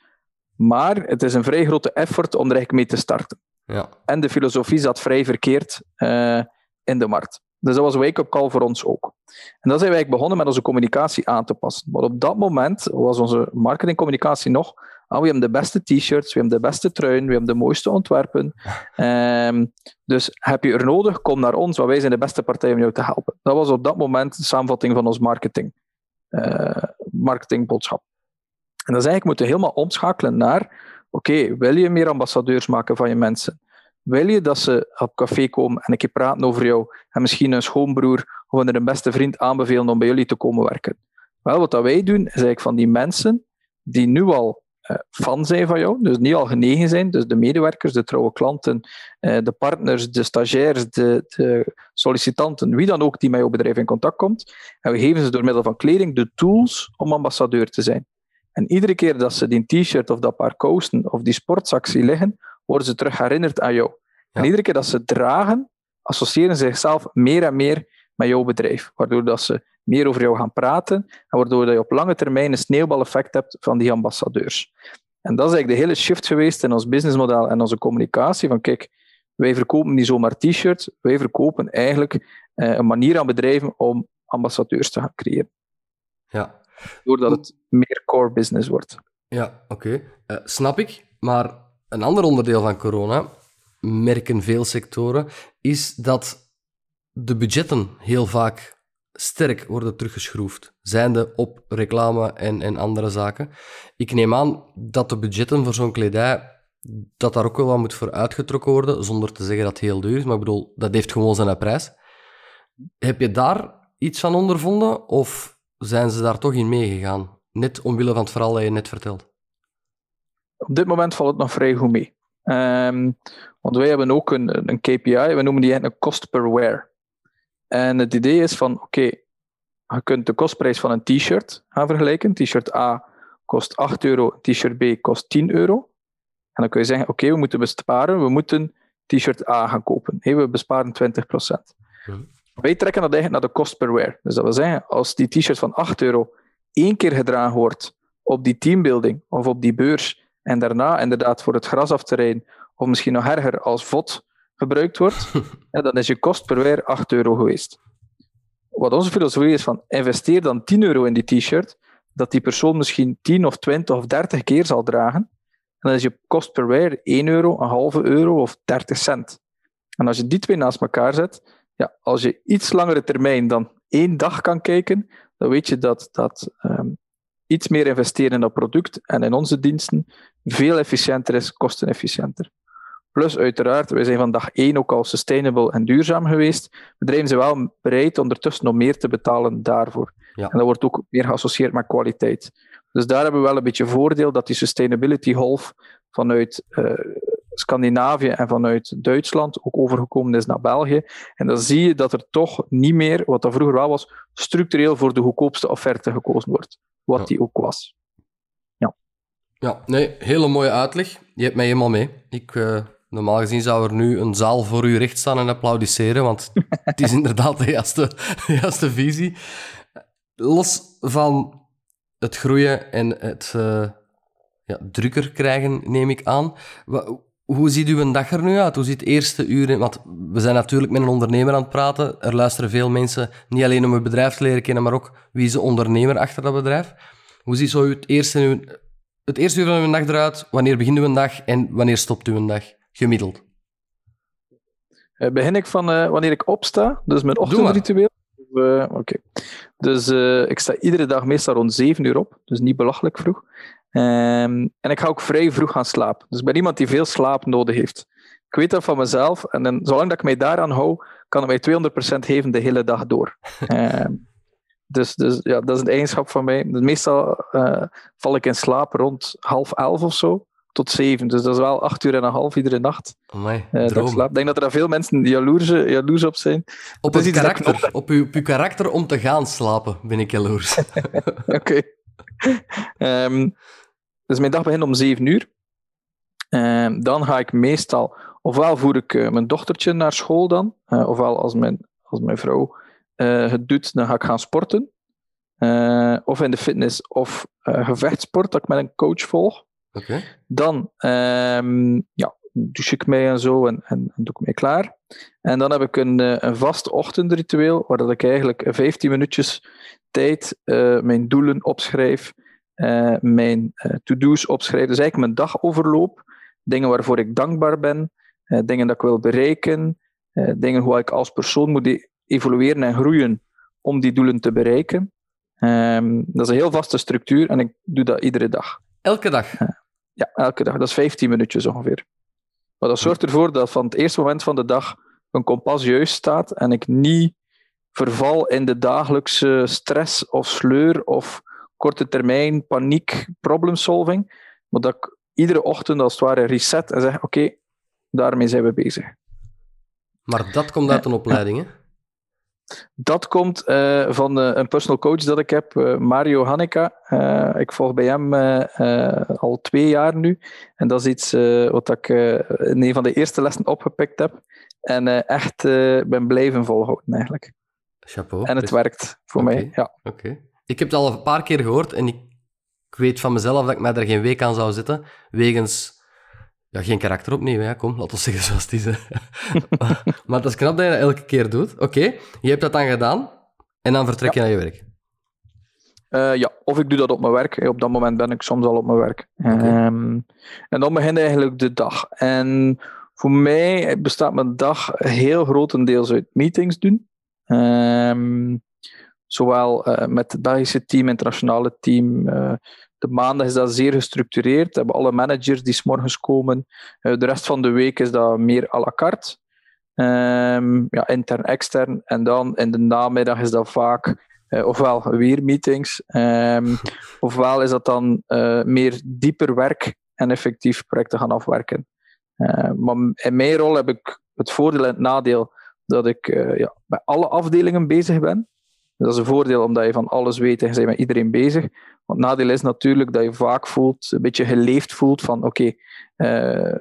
Maar het is een vrij grote effort om er eigenlijk mee te starten. Ja. En de filosofie zat vrij verkeerd eh, in de markt. Dus dat was een wake-up call voor ons ook. En dan zijn wij eigenlijk begonnen met onze communicatie aan te passen. Maar op dat moment was onze marketingcommunicatie nog ah, we hebben de beste t-shirts, we hebben de beste truien, we hebben de mooiste ontwerpen. Ehm, dus heb je er nodig, kom naar ons, want wij zijn de beste partij om jou te helpen. Dat was op dat moment de samenvatting van ons marketing, eh, marketingboodschap. En dan is eigenlijk moeten we helemaal omschakelen naar, oké, wil je meer ambassadeurs maken van je mensen? Wil je dat ze op café komen en een keer praten over jou en misschien een schoonbroer of een beste vriend aanbevelen om bij jullie te komen werken? Wel, wat dat wij doen, is eigenlijk van die mensen die nu al eh, fan zijn van jou, dus niet al genegen zijn, dus de medewerkers, de trouwe klanten, eh, de partners, de stagiairs, de, de sollicitanten, wie dan ook die met jouw bedrijf in contact komt. En we geven ze door middel van kleding de tools om ambassadeur te zijn. En iedere keer dat ze die t-shirt of dat paar kousen of die sportzak zien liggen, worden ze terug herinnerd aan jou. En iedere keer dat ze dragen, associëren ze zichzelf meer en meer met jouw bedrijf. Waardoor dat ze meer over jou gaan praten en waardoor dat je op lange termijn een sneeuwbaleffect hebt van die ambassadeurs. En dat is eigenlijk de hele shift geweest in ons businessmodel en onze communicatie. Van kijk, wij verkopen niet zomaar t-shirts, wij verkopen eigenlijk eh, een manier aan bedrijven om ambassadeurs te gaan creëren. Ja. Doordat het meer core business wordt. Ja, oké. Eh, snap ik. Maar een ander onderdeel van corona, merken veel sectoren, is dat de budgetten heel vaak sterk worden teruggeschroefd. Zijnde op reclame en, en andere zaken. Ik neem aan dat de budgetten voor zo'n kledij, dat daar ook wel wat moet voor uitgetrokken worden, zonder te zeggen dat het heel duur is. Maar ik bedoel, dat heeft gewoon zijn prijs. Heb je daar iets van ondervonden? Of zijn ze daar toch in meegegaan? Net omwille van het verhaal dat je net vertelt. Op dit moment valt het nog vrij goed mee. Ehm, want wij hebben ook een, een KPI, we noemen die eigenlijk een cost per wear. En het idee is van, oké, je kunt de kostprijs van een t-shirt gaan vergelijken. T-shirt A kost 8 euro, t-shirt B kost 10 euro. En dan kun je zeggen, oké, we moeten besparen, we moeten t-shirt A gaan kopen. Hey, we besparen 20%. Mhm. Wij trekken dat eigenlijk naar de cost per wear. Dus dat wil zeggen, als die t-shirt van 8 euro één keer gedragen wordt op die teambuilding of op die beurs en daarna inderdaad voor het gras af te rijden, of misschien nog erger als vod gebruikt wordt, ja, dan is je kost per wear 8 euro geweest. Wat onze filosofie is van investeer dan 10 euro in die t-shirt, dat die persoon misschien 10 of 20 of 30 keer zal dragen, en dan is je kost per wear 1 euro, een halve euro of 30 cent. En als je die twee naast elkaar zet, ja, als je iets langere termijn dan één dag kan kijken, dan weet je dat, dat ehm, iets meer investeren in dat product en in onze diensten veel efficiënter is, kostenefficiënter. Plus, uiteraard, wij zijn van dag één ook al sustainable en duurzaam geweest. Bedrijven zijn wel bereid ondertussen om meer te betalen daarvoor. Ja. En dat wordt ook meer geassocieerd met kwaliteit. Dus daar hebben we wel een beetje voordeel dat die sustainability golf vanuit uh, Scandinavië en vanuit Duitsland ook overgekomen is naar België. En dan zie je dat er toch niet meer, wat dat vroeger wel was, structureel voor de goedkoopste offerte gekozen wordt. Wat Ja. die ook was. Ja, nee, hele mooie uitleg. Je hebt mij helemaal mee. Ik, eh, normaal gezien zou er nu een zaal voor u recht staan en applaudisseren, want het is inderdaad de juiste, de juiste visie. Los van het groeien en het eh, ja, drukker krijgen, neem ik aan. Hoe ziet uw dag er nu uit? Hoe ziet het eerste uur in? Want we zijn natuurlijk met een ondernemer aan het praten. Er luisteren veel mensen, niet alleen om het bedrijf te leren kennen, maar ook wie is de ondernemer achter dat bedrijf. Hoe ziet zo het eerste, uur- het eerste uur van uw dag eruit? Wanneer begint uw dag en wanneer stopt uw dag? Gemiddeld. Eh, begin ik van eh, wanneer ik opsta, dus mijn ochtendritueel. Eh, Oké. Dus ik sta iedere dag meestal rond 7 uur op, dus niet belachelijk vroeg. Ehm, en ik ga ook vrij vroeg gaan slapen. Dus ik ben iemand die veel slaap nodig heeft. Ik weet dat van mezelf, en dan, zolang dat ik mij daaraan hou, kan het mij 200% geven de hele dag door. Ehm, dus, dus ja, dat is een eigenschap van mij. Meestal eh, val ik in slaap rond half elf of zo, tot zeven. Dus dat is wel acht uur en een half iedere nacht. Amai, Eh, dat ik slaap. Ik denk dat er veel mensen jaloers, jaloers op zijn. Op het dat ik karakter, op uw, op uw karakter om te gaan slapen, ben ik jaloers. Oké. Ehm, dus mijn dag begint om 7 uur. Ehm, dan ga ik meestal, ofwel voer ik eh, mijn dochtertje naar school dan, eh, ofwel als mijn, als mijn vrouw eh, het doet, dan ga ik gaan sporten. Of in de fitness of gevechtsport, dat ik met een coach volg. Oké. Dan ehm, ja, douche ik mij en zo en, en, en doe ik mij klaar. En dan heb ik een, een vast ochtendritueel, waar dat ik eigenlijk 15 minuutjes tijd mijn doelen opschrijf, eh, mijn eh, to-do's opschrijf. Dus eigenlijk mijn dag overloop, dingen waarvoor ik dankbaar ben, eh, dingen dat ik wil bereiken, dingen hoe ik als persoon moet e- evolueren en groeien om die doelen te bereiken. Ehm, dat is een heel vaste structuur en ik doe dat iedere dag. Elke dag. Ja, elke dag. Dat is 15 minuutjes ongeveer. Maar dat zorgt ervoor dat van het eerste moment van de dag een kompas juist staat en ik niet verval in de dagelijkse stress of sleur of korte termijn paniek, problem solving. Maar dat ik iedere ochtend als het ware reset en zeg: Oké, daarmee zijn we bezig. Maar dat komt uit een opleiding, hè? Dat komt eh, van eh, een personal coach dat ik heb, eh, Mario Hanneka. Ik volg bij hem al twee jaar nu. En dat is iets wat ik in een van de eerste lessen opgepikt heb. En echt ben blijven volhouden eigenlijk. Chapeau. En het Best- werkt voor mij. Ja. Oké. Ik heb het al een paar keer gehoord en ik, ik weet van mezelf dat ik mij daar geen week aan zou zitten, wegens... Ja, geen karakter opnieuw, ja, kom, laten we zeggen zoals het is. maar, maar het is knap dat je dat elke keer doet. Oké, je hebt dat dan gedaan en dan vertrek je naar je werk. Eh, ja, of ik doe dat op mijn werk. Op dat moment ben ik soms al op mijn werk. Ehm, en dan begint eigenlijk de dag. En voor mij bestaat mijn dag heel grotendeels uit meetings doen. Ehm, zowel eh, met het Belgische team, internationale team. eh, de maandag is dat zeer gestructureerd. We hebben alle managers die 's komen. Eh, de rest van de week is dat meer à la carte. Ehm, ja, intern, extern. En dan in de namiddag is dat vaak ofwel weer meetings, ehm, ofwel is dat dan meer dieper werk en effectief projecten gaan afwerken. Eh, maar in mijn rol heb ik het voordeel en het nadeel dat ik ja, bij alle afdelingen bezig ben. Dat is een voordeel omdat je van alles weet en je bent met iedereen bezig. Het nadeel is natuurlijk dat je vaak voelt, een beetje geleefd voelt van oké, eh,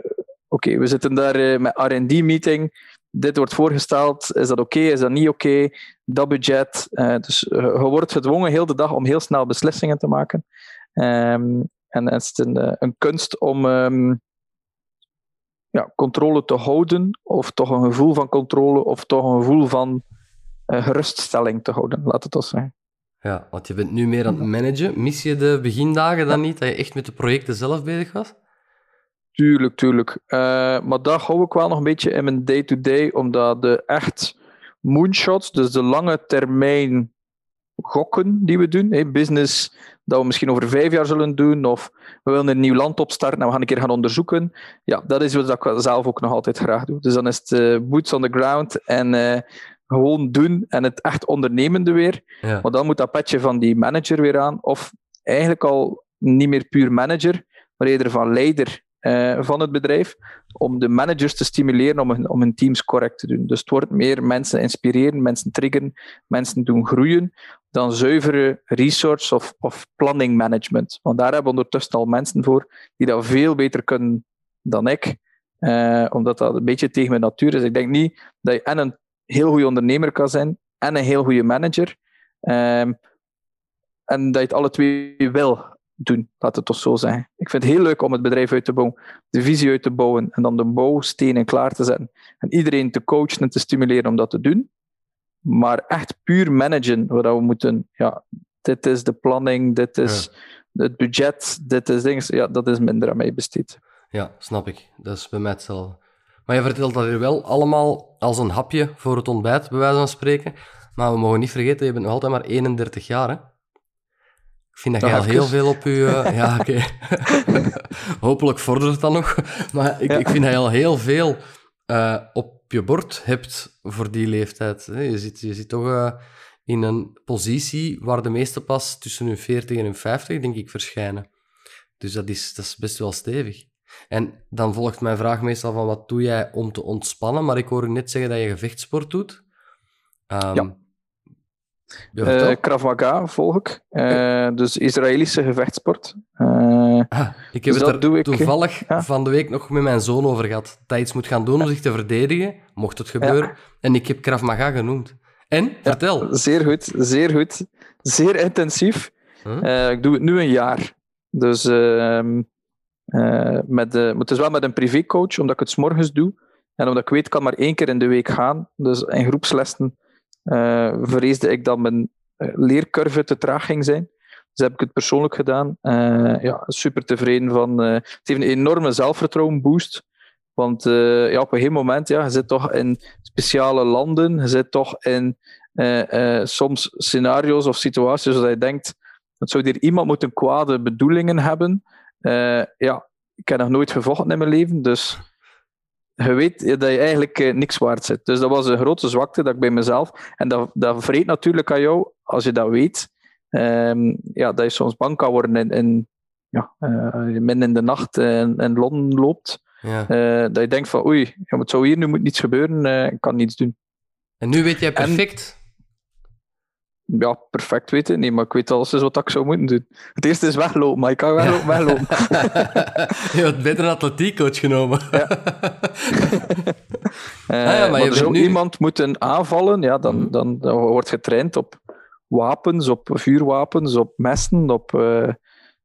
oké, we zitten daar eh, met R&D-meeting, dit wordt voorgesteld, is dat oké, is dat niet oké, dat budget. eh, dus je wordt gedwongen heel de dag om heel snel beslissingen te maken. Ehm, en het is een, een kunst om ehm, ja, controle te houden, of toch een gevoel van controle, of toch een gevoel van geruststelling te houden, laat het zo zeggen. Ja, want je bent nu meer aan het managen. Mis je de begindagen dan niet, dat je echt met de projecten zelf bezig was? Tuurlijk, tuurlijk. Eh, maar dat hou ik wel nog een beetje in mijn day-to-day, omdat de echt moonshots, dus de lange termijn gokken die we doen. Hè. Business dat we misschien over vijf jaar zullen doen, of we willen een nieuw land opstarten en we gaan een keer gaan onderzoeken. Ja, dat is wat ik zelf ook nog altijd graag doe. Dus dan is het uh, boots on the ground en uh, gewoon doen en het echt ondernemende weer. Ja. Maar dan moet dat petje van die manager weer aan, of eigenlijk al niet meer puur manager, maar eerder van leider uh, van het bedrijf, om de managers te stimuleren om hun, om hun teams correct te doen. Dus het wordt meer mensen inspireren, mensen triggeren, mensen doen groeien, dan zuivere research of, of planning management. Want daar hebben we ondertussen al mensen voor die dat veel beter kunnen dan ik, uh, omdat dat een beetje tegen mijn natuur is. Ik denk niet dat je en een heel goede ondernemer kan zijn en een heel goede manager. Um, en dat je het alle twee wil doen, laat het toch zo zijn. Ik vind het heel leuk om het bedrijf uit te bouwen, de visie uit te bouwen en dan de bouwstenen klaar te zetten. En iedereen te coachen en te stimuleren om dat te doen. Maar echt puur managen, waar we moeten, ja, dit is de planning, dit is ja. het budget, dit is dingen, ja, dat is minder aan mij besteed. Ja, snap ik. Dat is bij mij hetzelfde. Maar je vertelt dat hier wel allemaal als een hapje voor het ontbijt, bij wijze van spreken. Maar we mogen niet vergeten, je bent nog altijd maar 31 jaar, hè? Ik vind dat je al heel veel op je... Uh, ja, oké. Hopelijk vordert het dan nog. Maar ik, ja. ik vind dat je al heel veel uh, op je bord hebt voor die leeftijd. Je zit, je zit toch uh, in een positie waar de meeste pas tussen hun 40 en hun 50, denk ik, verschijnen. Dus dat is, dat is best wel stevig. En dan volgt mijn vraag meestal van wat doe jij om te ontspannen? Maar ik hoor u net zeggen dat je gevechtsport doet. Um, ja. Uh, Krav Maga volg ik. Uh, dus Israëlische gevechtsport. Uh, ah, ik heb dus het er toevallig ik, ja. van de week nog met mijn zoon over gehad. Dat hij iets moet gaan doen om zich te verdedigen, mocht het gebeuren. Ja. En ik heb Krav Maga genoemd. En? Vertel. zeer goed, zeer goed. Zeer intensief. ik doe het nu een jaar. Dus ehm, met de, het is wel met een privécoach, omdat ik het s doe. En omdat ik weet, ik kan maar één keer in de week gaan. Dus in groepslessen uh, vreesde ik dat mijn leercurve te traag ging zijn. Dus heb ik het persoonlijk gedaan. Uh, ja, super tevreden van. Het heeft een enorme zelfvertrouwen boost. Want ja, op een gegeven moment, ja, je zit toch in speciale landen, je zit toch in soms scenario's of situaties waar je denkt, dat zou hier iemand moeten kwade bedoelingen hebben. Ja, ik heb nog nooit gevochten in mijn leven, dus je weet dat je eigenlijk uh, niks waard zit. Dus dat was een grote zwakte dat ik bij mezelf. En dat, dat vreet natuurlijk aan jou, als je dat weet, um, ja, dat je soms bang kan worden in, in ja, uh, midden in de nacht in, in Londen loopt. Ja. Dat je denkt van oei, het zou hier nu moet niets gebeuren, ik kan niets doen. En nu weet jij perfect ja, perfect weten. Nee, maar ik weet alles wat ik zou moeten doen. Het eerste is weglopen, maar ik kan wel ja. weglopen. je hebt beter een atletiekcoach genomen. ja. uh, ah, ja, maar, maar zou nu... iemand moeten aanvallen, ja, dan, mm-hmm. dan, dan wordt getraind op wapens, op vuurwapens, op messen, op uh,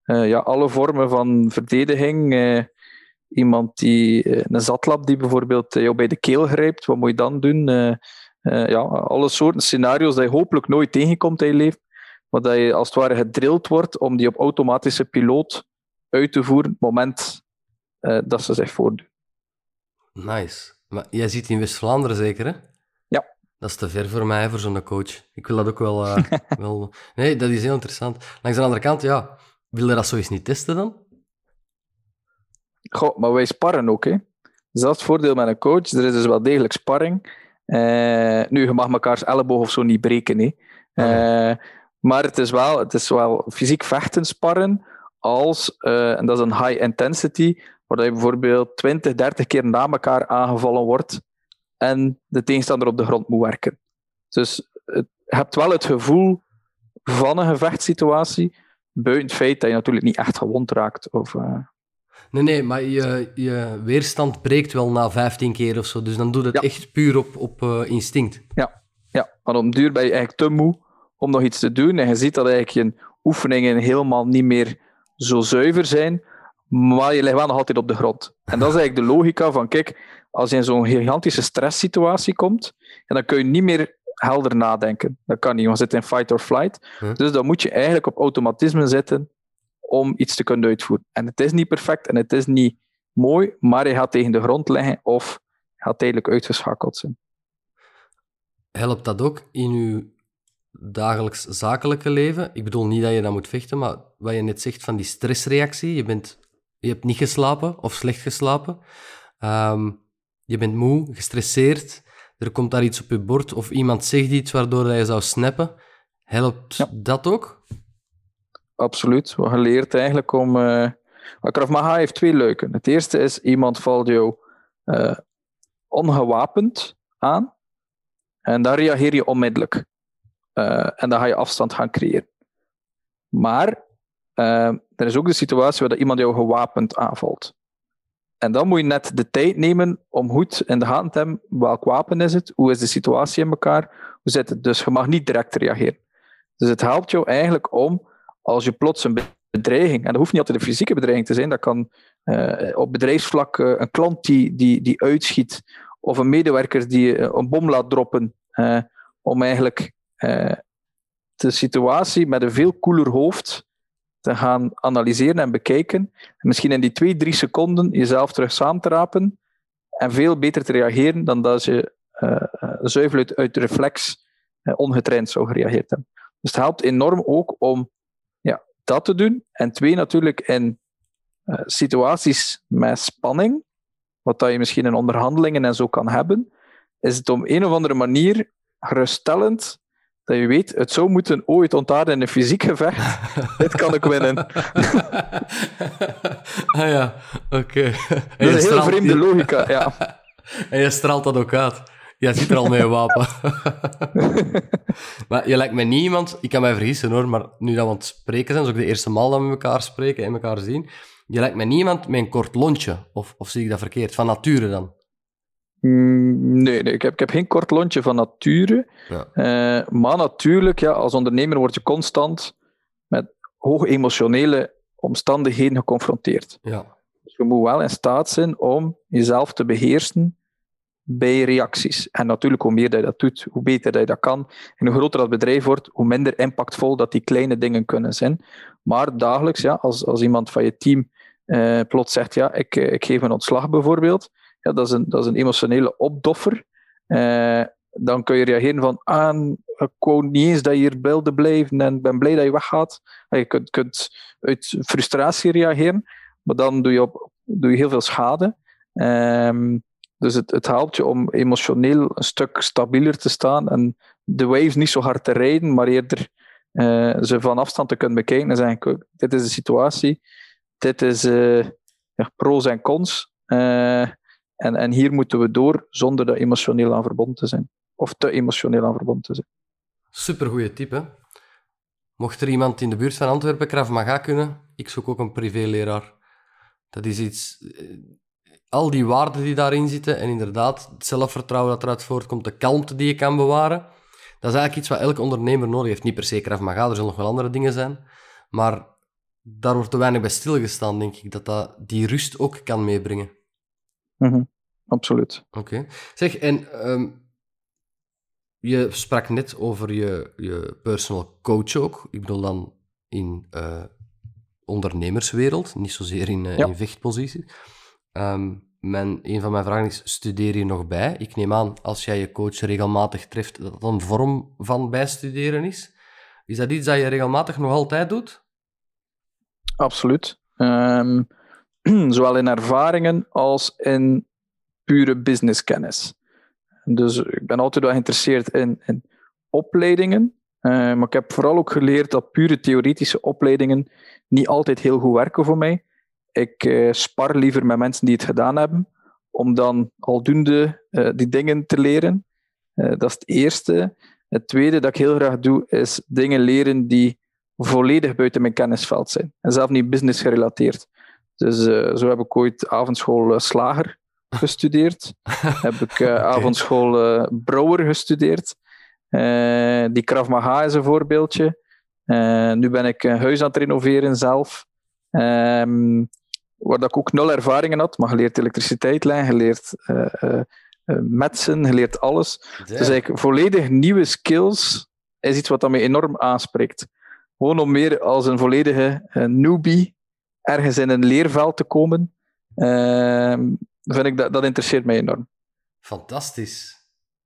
uh, ja, alle vormen van verdediging. iemand die, een zatlap die bijvoorbeeld jou bij de keel grijpt, wat moet je dan doen? Uh, ja, alle soorten scenario's dat je hopelijk nooit tegenkomt in je leven, maar dat je als het ware gedrild wordt om die op automatische piloot uit te voeren op het moment uh, dat ze zich voordoen. Nice. Maar jij zit in West-Vlaanderen zeker, hè? Ja. Dat is te ver voor mij, voor zo'n coach. Ik wil dat ook wel, uh, wel... Nee, dat is heel interessant. Langs de andere kant, ja, wil je dat zo eens niet testen dan? Goh, maar wij sparren ook, hè. Dus dat is het voordeel met een coach. Er is dus wel degelijk sparring. Uh, nu, je mag mekaars elleboog of zo niet breken. Hè. Uh, maar het is, wel, het is wel fysiek vechten sparren als, uh, en dat is een high intensity, waar je bijvoorbeeld 20, 30 keer na elkaar aangevallen wordt en de tegenstander op de grond moet werken. Dus het, je hebt wel het gevoel van een gevechtssituatie, buiten het feit dat je natuurlijk niet echt gewond raakt. Of, Nee, nee, maar je, je weerstand breekt wel na 15 keer of zo. Dus dan doet het Ja. echt puur op, op eh, instinct. Ja, ja. op den duur ben je eigenlijk te moe om nog iets te doen. En je ziet dat eigenlijk je oefeningen helemaal niet meer zo zuiver zijn, maar je ligt wel nog altijd op de grond. En dat is eigenlijk de logica van, kijk, als je in zo'n gigantische stresssituatie komt, en dan kun je niet meer helder nadenken. Dat kan niet, want je zit in fight or flight. Dus dan moet je eigenlijk op automatisme zitten om iets te kunnen uitvoeren. En het is niet perfect en het is niet mooi, maar je gaat tegen de grond liggen of gaat tijdelijk uitgeschakeld zijn. Helpt dat ook in uw dagelijks zakelijke leven. Ik bedoel niet dat je dat moet vechten, maar wat je net zegt van die stressreactie. Je, bent, je hebt niet geslapen of slecht geslapen. Ehm, je bent moe, gestresseerd. Er komt daar iets op je bord of iemand zegt iets waardoor je zou snappen. Helpt dat ook? Absoluut. We hebben geleerd eigenlijk om... Uh, Krav Maga heeft twee leuken. Het eerste is, iemand valt jou uh, ongewapend aan. En dan reageer je onmiddellijk. Uh, en dan ga je afstand gaan creëren. Maar er is ook de situatie waar iemand jou gewapend aanvalt. En dan moet je net de tijd nemen om goed in de gaten te hebben welk wapen is het, hoe is de situatie in elkaar, hoe zit het. Dus je mag niet direct reageren. Dus het helpt jou eigenlijk om, als je plots een bedreiging, en dat hoeft niet altijd een fysieke bedreiging te zijn, dat kan uh, op bedrijfsvlak uh, een klant die, die, die uitschiet, of een medewerker die een bom laat droppen, om eigenlijk de situatie met een veel koeler hoofd te gaan analyseren en bekijken. En misschien in die twee, drie seconden jezelf terug samen te rapen en veel beter te reageren dan dat je zuivel uit, uit reflex ongetraind zou gereageerd hebben. Dus het helpt enorm ook om ja, dat te doen. En twee, natuurlijk in uh, situaties met spanning, wat dat je misschien in onderhandelingen en zo kan hebben, is het op een of andere manier geruststellend dat je weet, het zou moeten ooit ontaarden in een fysiek gevecht. Dit kan ik winnen. ah ja, oké. Okay. Dat is een heel vreemde logica, ja. en je straalt dat ook uit. Jij zit er al met een wapen. maar je lijkt mij niet iemand, ik kan mij vergissen hoor, maar nu dat we aan het spreken zijn, is ook de eerste maal dat we elkaar spreken en elkaar zien, je lijkt mij niet iemand met een kort lontje, of, of zie ik dat verkeerd, van nature dan? Mm, nee, nee ik, heb, ik heb geen kort lontje van nature. Ja. Uh, maar natuurlijk, ja, als ondernemer word je constant met hoge emotionele omstandigheden geconfronteerd. Ja. Dus je moet wel in staat zijn om jezelf te beheersen bij reacties. En natuurlijk, hoe meer dat je dat doet, hoe beter dat je dat kan. En hoe groter dat bedrijf wordt, hoe minder impactvol dat die kleine dingen kunnen zijn. Maar dagelijks, ja, als, als iemand van je team uh, plots zegt, ja, ik, ik geef een ontslag bijvoorbeeld, ja, dat, is een, dat is een emotionele opdoffer. Uh, dan kun je reageren van, ah, ik wou niet eens dat je hier beelden blijven en ben blij dat je weggaat. Je kunt, kunt uit frustratie reageren, maar dan doe je, op, doe je heel veel schade. Um, dus het, het helpt je om emotioneel een stuk stabieler te staan en de waves niet zo hard te rijden, maar eerder uh, ze van afstand te kunnen bekijken en zeggen, dit is de situatie, dit is ja, pro's en cons. Uh, en, en hier moeten we door zonder er emotioneel aan verbonden te zijn. Of te emotioneel aan verbonden te zijn. Supergoeie tip, hè? Mocht er iemand in de buurt van Antwerpen Krav Maga kunnen, ik zoek ook een privéleraar. Dat is iets... Eh, al die waarden die daarin zitten en inderdaad het zelfvertrouwen dat eruit voortkomt, de kalmte die je kan bewaren, dat is eigenlijk iets wat elke ondernemer nodig heeft. Niet per se Krav Maga, er zullen nog wel andere dingen zijn, maar daar wordt te weinig bij stilgestaan, denk ik, dat dat die rust ook kan meebrengen. Mm Absoluut. Oké. Zeg, en um, je sprak net over je, je personal coach ook. Ik bedoel dan in uh, ondernemerswereld, niet zozeer in, uh, ja. in vechtpositie. Um, mijn, een van mijn vragen is, studeer je nog bij? Ik neem aan, als jij je coach regelmatig treft, dat dat een vorm van bijstuderen is. Is dat iets dat je regelmatig nog altijd doet? Absoluut. Um, zowel in ervaringen als in pure businesskennis. Dus ik ben altijd wel geïnteresseerd in, in opleidingen, uh, maar ik heb vooral ook geleerd dat pure theoretische opleidingen niet altijd heel goed werken voor mij. Ik uh, spar liever met mensen die het gedaan hebben, om dan aldoende uh, die dingen te leren. dat is het eerste. Het tweede dat ik heel graag doe, is dingen leren die volledig buiten mijn kennisveld zijn. En zelf niet business gerelateerd. Dus zo heb ik ooit avondschool slager gestudeerd. heb ik uh, okay. avondschool brouwer gestudeerd. die Krav Maga is een voorbeeldje. nu ben ik een huis aan het renoveren zelf. Um, waar dat ik ook nul ervaringen had, maar geleerd elektriciteit leggen, geleerd metsen, geleerd alles. Damn. Dus eigenlijk volledig nieuwe skills is iets wat dat me enorm aanspreekt. Gewoon om meer als een volledige newbie ergens in een leerveld te komen, uh, vind ik dat, dat interesseert mij enorm. Fantastisch.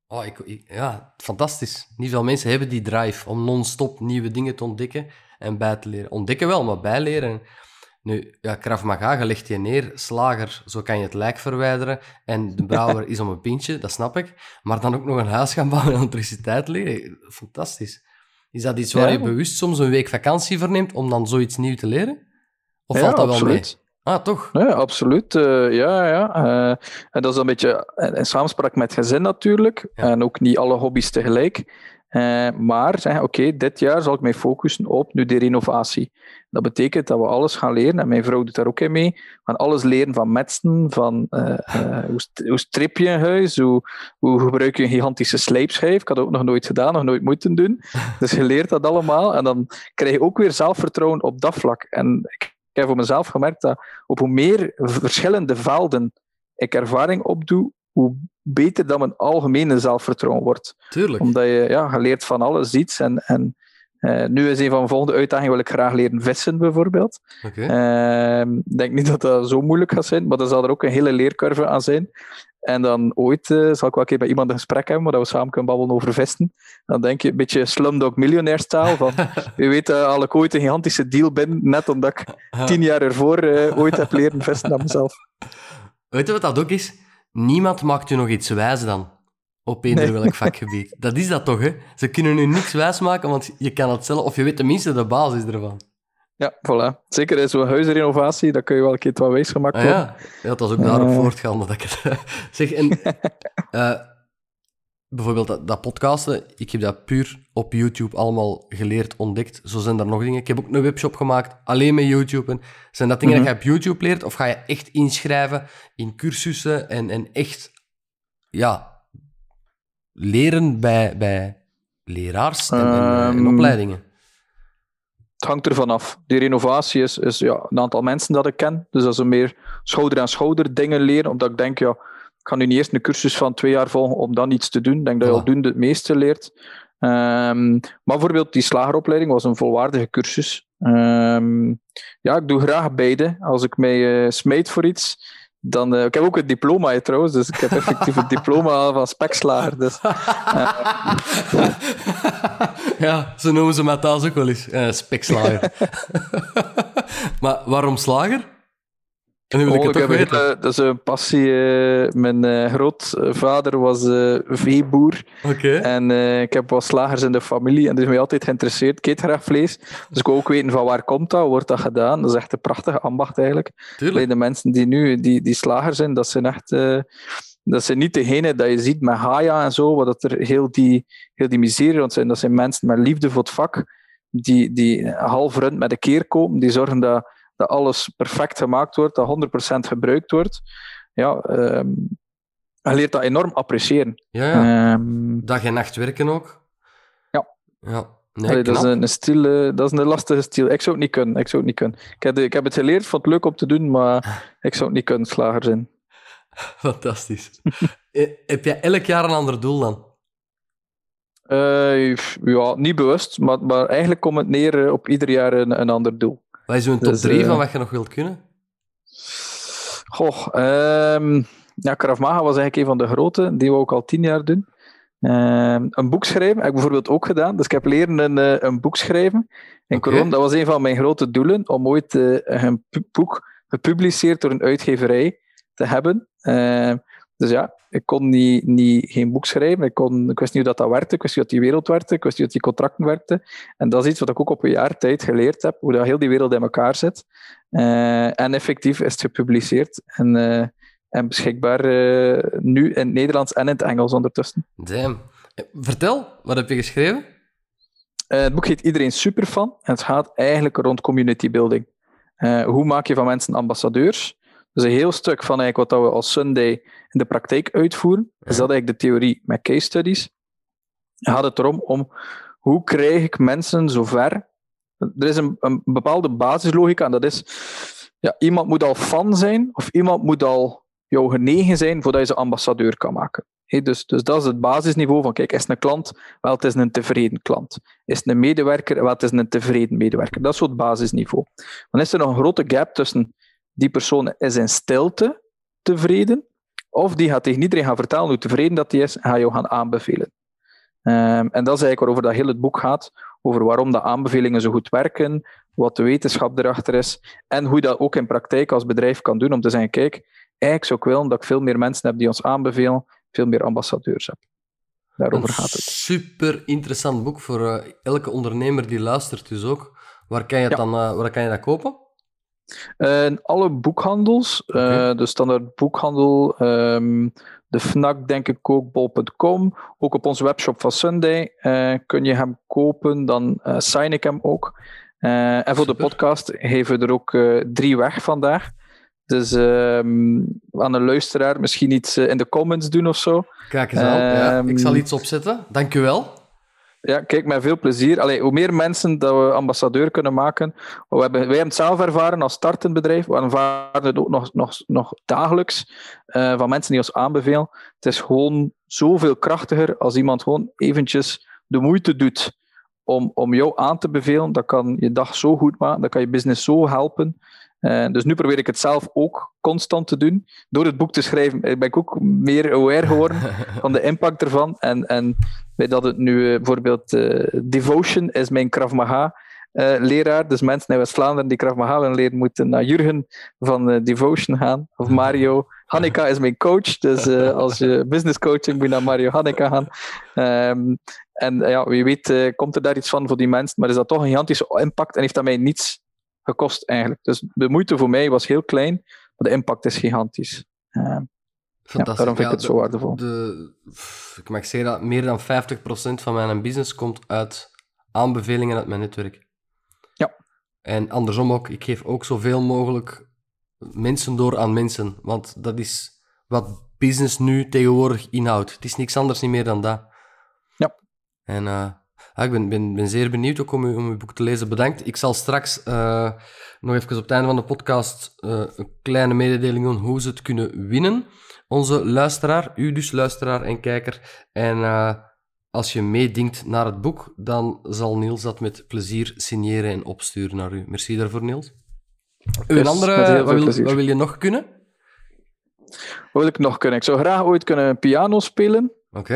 Oh, ik, ik- ja, fantastisch. Niet veel mensen hebben die drive om non-stop nieuwe dingen te ontdekken en bij te leren. Ontdekken wel, maar bijleren. Nu, ja, Krav Maga, je legt je neer, slager, zo kan je het lijk verwijderen. En de brouwer is om een pintje, dat snap ik. Maar dan ook nog een huis gaan bouwen en elektriciteit leren. Fantastisch. Is dat iets waar Ja. je bewust soms een week vakantie voor neemt om dan zoiets nieuw te leren? Of Ja, valt dat absoluut. wel mee? Ah, toch? Nee, absoluut. eh, ja, ja. eh, en dat is een beetje in, in samenspraak met gezin natuurlijk. Ja. En ook niet alle hobby's tegelijk. Eh, maar zeggen, oké, dit jaar zal ik mij focussen op nu de renovatie. Dat betekent dat we alles gaan leren, en mijn vrouw doet daar ook in mee. We gaan alles leren van metsen, van eh, eh, hoe, st- hoe strip je een huis, hoe, hoe gebruik je een gigantische slijpschijf. Ik had dat ook nog nooit gedaan, nog nooit moeten doen. Dus je leert dat allemaal en dan krijg je ook weer zelfvertrouwen op dat vlak. En ik ik heb voor mezelf gemerkt dat op hoe meer verschillende velden ik ervaring opdoe, hoe beter dan mijn algemene zelfvertrouwen wordt. Tuurlijk. Omdat je, ja, je leert van alles iets. En, en eh, nu is een van mijn volgende uitdagingen, wil ik graag leren vissen bijvoorbeeld. Ehm, Ik denk niet dat dat zo moeilijk gaat zijn, maar er zal er ook een hele leercurve aan zijn. En dan ooit eh, zal ik wel een keer met iemand een gesprek hebben, waar we samen kunnen babbelen over vissen. Dan denk je een beetje Slumdog Millionaire stijl van wie weet uh, al ik ooit een gigantische deal ben, net omdat ik tien jaar ervoor ooit heb leren vissen aan mezelf. Weet je wat dat ook is? Niemand maakt je nog iets wijs dan. Op eender Nee. welk vakgebied. Dat is dat toch, hè? Ze kunnen u niks wijs maken, want je kan het zelf... Of je weet tenminste de basis ervan. Ja, voilà. Zeker zo'n huisrenovatie, dan kun je wel een keer wat wijsgemaakt Ah, worden. ja. ja, dat was ook daarop Eh. voortgaande dat ik het... zeg, en... eh, bijvoorbeeld dat, dat podcasten, ik heb dat puur op YouTube allemaal geleerd, ontdekt. Zo zijn er nog dingen. Ik heb ook een webshop gemaakt, alleen met YouTube. En zijn dat dingen Mhm. dat je op YouTube leert, of ga je echt inschrijven in cursussen en, en echt... Ja, leren bij, bij leraars en, en, eh, en Ehm, opleidingen. Het hangt ervan af. Die renovatie is, is ja, een aantal mensen dat ik ken. Dus dat is een meer schouder aan schouder dingen leren. Omdat ik denk, ja, ik ga nu niet eerst een cursus van twee jaar volgen om dan iets te doen. Ik denk dat je Voilà. aldoende het meeste leert. Ehm, maar bijvoorbeeld die slageropleiding was een volwaardige cursus. Ehm, ja, ik doe graag beide. Als ik mij smijt voor iets, dan... eh, ik heb ook een diploma hè, trouwens, dus ik heb effectief een diploma van spekslager. Dus ja, zo noemen ze mij thuis ook wel eens. eh spekslager. maar waarom slager? En ik het toch heb hele- dat is een passie. eh, mijn eh, grootvader was eh, veeboer. En eh, ik heb wat slagers in de familie. En is mij altijd geïnteresseerd. Ik eet graag vlees. Dus ik wil ook weten van waar komt dat? Wordt dat gedaan? Dat is echt een prachtige ambacht eigenlijk. Alleen de mensen die nu die, die slager zijn, dat zijn echt... eh, dat zijn niet degene dat je ziet met Haya en zo, waar dat er heel die, heel die miserie rond zijn. Dat zijn mensen met liefde voor het vak, die, die half rund met de keer komen, die zorgen dat, dat alles perfect gemaakt wordt, dat 100% gebruikt wordt. Ja, je leert dat enorm appreciëren. Ja, ja. Ehm, Dag en nacht werken ook. Ja. Ja. Nee, Allee, dat, is een, stil, eh, dat is een lastige stil. Ik zou het niet kunnen. Ik, zou het, niet kunnen. Ik, heb, ik heb het geleerd, vond het leuk om te doen, maar ik zou het niet kunnen, slager zijn. Fantastisch. Eh, Heb jij elk jaar een ander doel dan? Eh, ja, niet bewust, maar, maar eigenlijk komt het neer op ieder jaar een, een ander doel. Wat is zo'n top Dus, 3 eh, van wat je nog wilt kunnen? Goh, ehm ja, Krav Maga was eigenlijk een van de grote, die we ook al tien jaar doen. Ehm, een boek schrijven heb ik bijvoorbeeld ook gedaan. Dus ik heb leren een, eh, een boek schrijven. In Oké. corona, dat was een van mijn grote doelen, om ooit eh, een boek gepubliceerd door een uitgeverij te hebben. Ehm, dus ja, ik kon niet, niet, geen boek schrijven. Ik, kon, ik wist niet hoe dat, dat werkte. Ik wist niet hoe die wereld werkte. Ik wist niet hoe die contracten werkten. En dat is iets wat ik ook op een jaar tijd geleerd heb. Hoe dat heel die wereld in elkaar zit. Eh, en effectief is het gepubliceerd. En, eh, en beschikbaar eh, nu in het Nederlands en in het Engels ondertussen. Damn. Vertel, wat heb je geschreven? Het boek heet Iedereen Superfan. En het gaat eigenlijk rond community building. Hoe maak je van mensen ambassadeurs? Dus een heel stuk van eigenlijk wat we als Sunday in de praktijk uitvoeren. Is dat eigenlijk de theorie met case studies. Dan gaat het erom om hoe krijg ik mensen zover. Er is een, een bepaalde basislogica en dat is ja, iemand moet al fan zijn of iemand moet al jou genegen zijn voordat je ze ambassadeur kan maken. Dus, dus dat is het basisniveau van, kijk, is het een klant? Wel, het is een tevreden klant. Is het een medewerker? Wel, het is een tevreden medewerker. Dat is zo het basisniveau. Dan is er nog een grote gap tussen die persoon is in stilte tevreden Of die gaat tegen iedereen gaan vertellen hoe tevreden dat hij is en gaat jou gaan aanbevelen. Ehm, en dat is eigenlijk waarover dat heel het boek gaat, over waarom de aanbevelingen zo goed werken, wat de wetenschap erachter is en hoe je dat ook in praktijk als bedrijf kan doen om te zeggen, kijk, eigenlijk zou ik willen dat ik veel meer mensen heb die ons aanbevelen, veel meer ambassadeurs heb. Daarover Een gaat het. Super interessant boek voor eh, elke ondernemer die luistert, dus ook. Waar kan je, het Ja. dan, eh, waar kan je dat kopen? In alle boekhandels, eh, de standaard boekhandel, ehm, de FNAC, denk ik ook, bol.com. Ook op onze webshop van Sunday eh, kun je hem kopen, dan eh, sign ik hem ook. En voor de podcast geven we er ook drie weg vandaag. Dus ehm, aan een luisteraar misschien iets in de comments doen of zo. Kijk eens aan. ja, Ehm, ik zal iets opzetten. Dank u wel. Ja, kijk, met veel plezier. Allee, hoe meer mensen dat we ambassadeur kunnen maken. We hebben, wij hebben het zelf ervaren als startend bedrijf. We ervaren het ook nog, nog, nog dagelijks eh, van mensen die ons aanbevelen. Het is gewoon zoveel krachtiger als iemand gewoon eventjes de moeite doet om, om jou aan te bevelen. Dat kan je dag zo goed maken, dat kan je business zo helpen. Eh, dus nu probeer ik het zelf ook constant te doen. Door het boek te schrijven eh, ben ik ook meer aware geworden van de impact ervan. En, en dat het nu eh, bijvoorbeeld Devotion is mijn Krav Maga leraar. Dus mensen in West-Vlaanderen die Krav Maga willen leren, moeten naar Jurgen van Devotion gaan. Of Mario. Hanneka is mijn coach. Dus als je business coaching moet je naar Mario Hanneka gaan. Ehm, en ja, wie weet komt er daar iets van voor die mensen. Maar is dat toch een gigantische impact en heeft dat mij niets gekost eigenlijk. Dus de moeite voor mij was heel klein, maar de impact is gigantisch. Ja, Fantastisch. daarom vind ik Ja, het zo waardevol. De, ik mag zeggen dat meer dan 50% van mijn business komt uit aanbevelingen uit mijn netwerk. Ja. En andersom ook, ik geef ook zoveel mogelijk mensen door aan mensen. Want dat is wat business nu tegenwoordig inhoudt. Het is niks anders niet meer dan dat. Ja. En eh, ja, ik ben, ben, ben zeer benieuwd ook om, u, om uw boek te lezen. Bedankt. Ik zal straks eh, nog even op het einde van de podcast eh, een kleine mededeling doen hoe ze het kunnen winnen onze luisteraar, u dus luisteraar en kijker. En eh, als je meedingt naar het boek, dan zal Niels dat met plezier signeren en opsturen naar u. Merci daarvoor, Niels. Een Yes, andere, wat wil, wat wil je nog kunnen? Wat wil ik nog kunnen? Ik zou graag ooit kunnen piano spelen. Oké.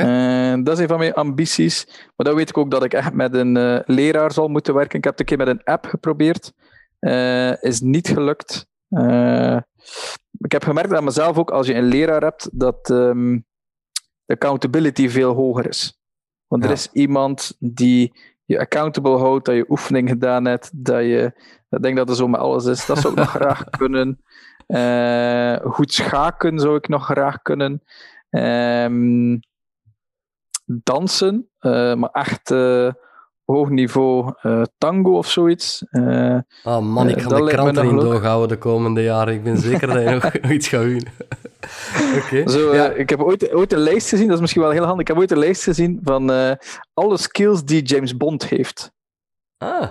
Dat is een van mijn ambities. Maar dan weet ik ook dat ik echt met een eh, leraar zal moeten werken. Ik heb het een keer met een app geprobeerd. Eh, is niet gelukt. Eh, ik heb gemerkt aan mezelf ook, als je een leraar hebt, dat ehm, de accountability veel hoger is. Want er is iemand die je accountable houdt, dat je oefening gedaan hebt, dat je... Ik denk dat het zo met alles is. Dat zou ik nog graag kunnen. Goed schaken zou ik nog graag kunnen. Ehm, dansen, eh, maar echt eh, hoog niveau eh, tango of zoiets. Eh, Ah man, ik ga dat de lijkt me kranten nog in leuk. doorhouden de komende jaren. Ik ben zeker dat je nog, nog iets gaat winnen. Oké. Zo, Ja. Ik heb ooit, ooit een lijst gezien, dat is misschien wel heel handig. Ik heb ooit een lijst gezien van alle skills die James Bond heeft. Ah.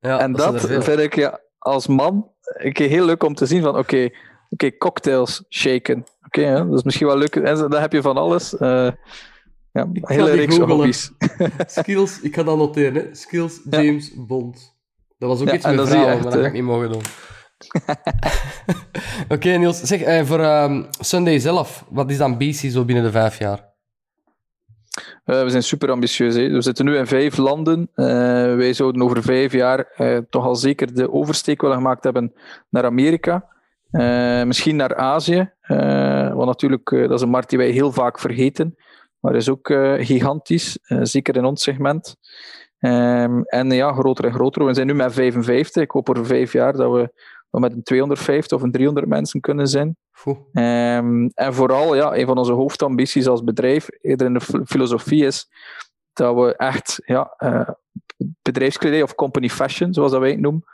Ja, en dat, vind ik ja, als man een keer heel leuk om te zien van oké, oké, cocktails shaken. Oké, dat is misschien wel leuk. En dan heb je van alles. Ja, hele die reeks hobby's. Skills, ik ga dat noteren. Hè. Skills Ja. James Bond. Dat was ook Ja, iets met vrouwen, echt, maar dat ga ik niet mogen doen. Oké, Niels. Zeg, eh, voor ehm, Sunday zelf, wat is de ambitie zo binnen de vijf jaar? Eh, we zijn super ambitieus. Hè. We zitten nu in vijf landen. Eh, wij zouden over vijf jaar eh, toch al zeker de oversteek willen gemaakt hebben naar Amerika. Eh, misschien naar Azië. eh, want natuurlijk, dat is een markt die wij heel vaak vergeten. Maar is ook eh, gigantisch, eh, zeker in ons segment. Ehm, en ja, groter en groter. We zijn nu met 55. Ik hoop over vijf jaar dat we, dat met een 250 of een 300 mensen kunnen zijn. Ehm, en vooral, ja, een van onze hoofdambities als bedrijf, eerder in de filosofie, is dat we echt ja, eh, bedrijfskledij of company fashion, zoals dat wij het noemen,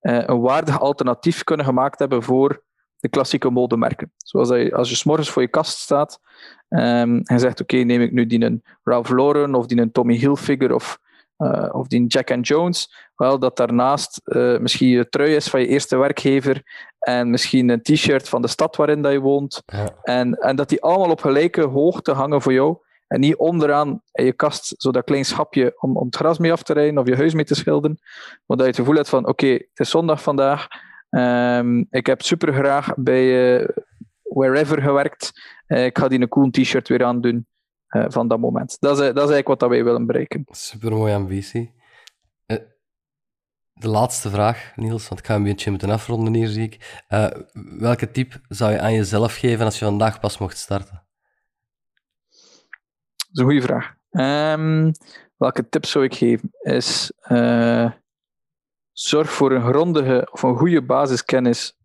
een waardig alternatief kunnen gemaakt hebben voor de klassieke modemerken. Zoals dat je, als je s'morgens voor je kast staat ehm, en zegt, oké, neem ik nu die een Ralph Lauren of die een Tommy Hilfiger of, eh, of die een Jack and Jones, wel dat daarnaast eh, misschien je trui is van je eerste werkgever en misschien een t-shirt van de stad waarin dat je woont. Ja. En, en dat die allemaal op gelijke hoogte hangen voor jou. En niet onderaan in je kast, zo dat klein schapje om, om het gras mee af te rijden of je huis mee te schilderen. Maar dat je het gevoel hebt van, oké, het is zondag vandaag. Ehm, ik heb super graag bij, eh, wherever gewerkt. Uh, ik ga die een cool t-shirt weer aandoen uh, van dat moment. Dat is, dat is eigenlijk wat dat wij willen bereiken. Super mooie ambitie. De laatste vraag, Niels, want ik ga een beetje moeten afronden hier, zie ik. welke tip zou je aan jezelf geven als je vandaag pas mocht starten? Dat is een goede vraag. Um, welke tip zou ik geven? Is uh, zorg voor een grondige of een goede basiskennis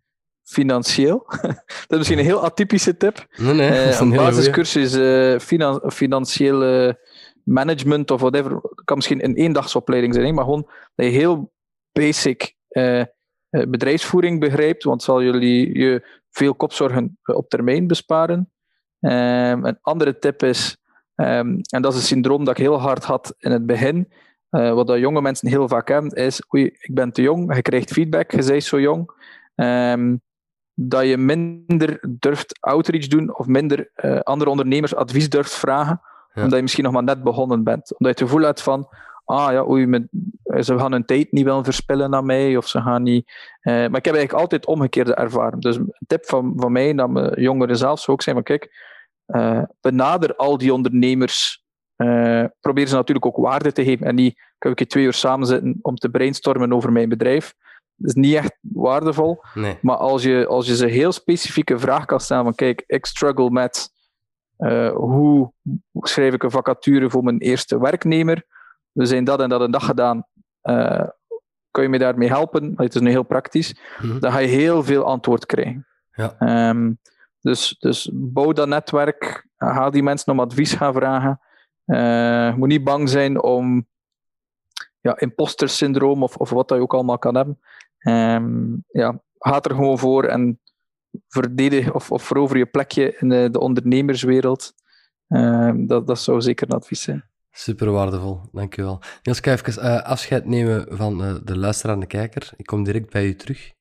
financieel. dat is misschien een heel atypische tip. Nee, nee, uh, een, een basiscursus uh, finan financiële management of whatever. Dat kan misschien een eendagsopleiding zijn, maar gewoon dat je heel basic bedrijfsvoering begrijpt, want zal jullie je veel kopzorgen op termijn besparen. Um, een andere tip is Um, en dat is een syndroom dat ik heel hard had in het begin. Uh, wat dat jonge mensen heel vaak hebben, is oei, ik ben te jong, je krijgt feedback, je bent zo jong. Um, dat je minder durft outreach doen of minder uh, andere ondernemers advies durft vragen, ja. omdat je misschien nog maar net begonnen bent. Omdat je het gevoel hebt van, ah ja, oei, met, ze gaan hun tijd niet willen verspillen naar mij, of ze gaan niet... Uh, maar ik heb eigenlijk altijd omgekeerde ervaring. Dus een tip van, van mij naar mijn jongeren zelf zou ook zijn, maar kijk, uh, benader al die ondernemers. Uh, probeer ze natuurlijk ook waarde te geven. En niet, kan ik je twee uur samen zitten om te brainstormen over mijn bedrijf. Dat is niet echt waardevol. Nee. Maar als je, als je ze heel specifieke vraag kan stellen van kijk, ik struggle met uh, hoe schrijf ik een vacature voor mijn eerste werknemer? We zijn dat en dat en dat gedaan. Uh, kan je me daarmee helpen? Het is nu heel praktisch. Mhm. Dan ga je heel veel antwoord krijgen. Ja. Um, dus, dus bouw dat netwerk, ga die mensen om advies gaan vragen. Uh, je moet niet bang zijn om ja, imposter syndroom of, of wat dat je ook allemaal kan hebben. Um, ja, ga er gewoon voor en verdedig of, of verover je plekje in de, de ondernemerswereld. Um, dat, dat zou zeker een advies zijn. Super waardevol, dankjewel. Niels, ik ga even uh, afscheid nemen van uh, de luisteraar en de kijker. Ik kom direct bij u terug.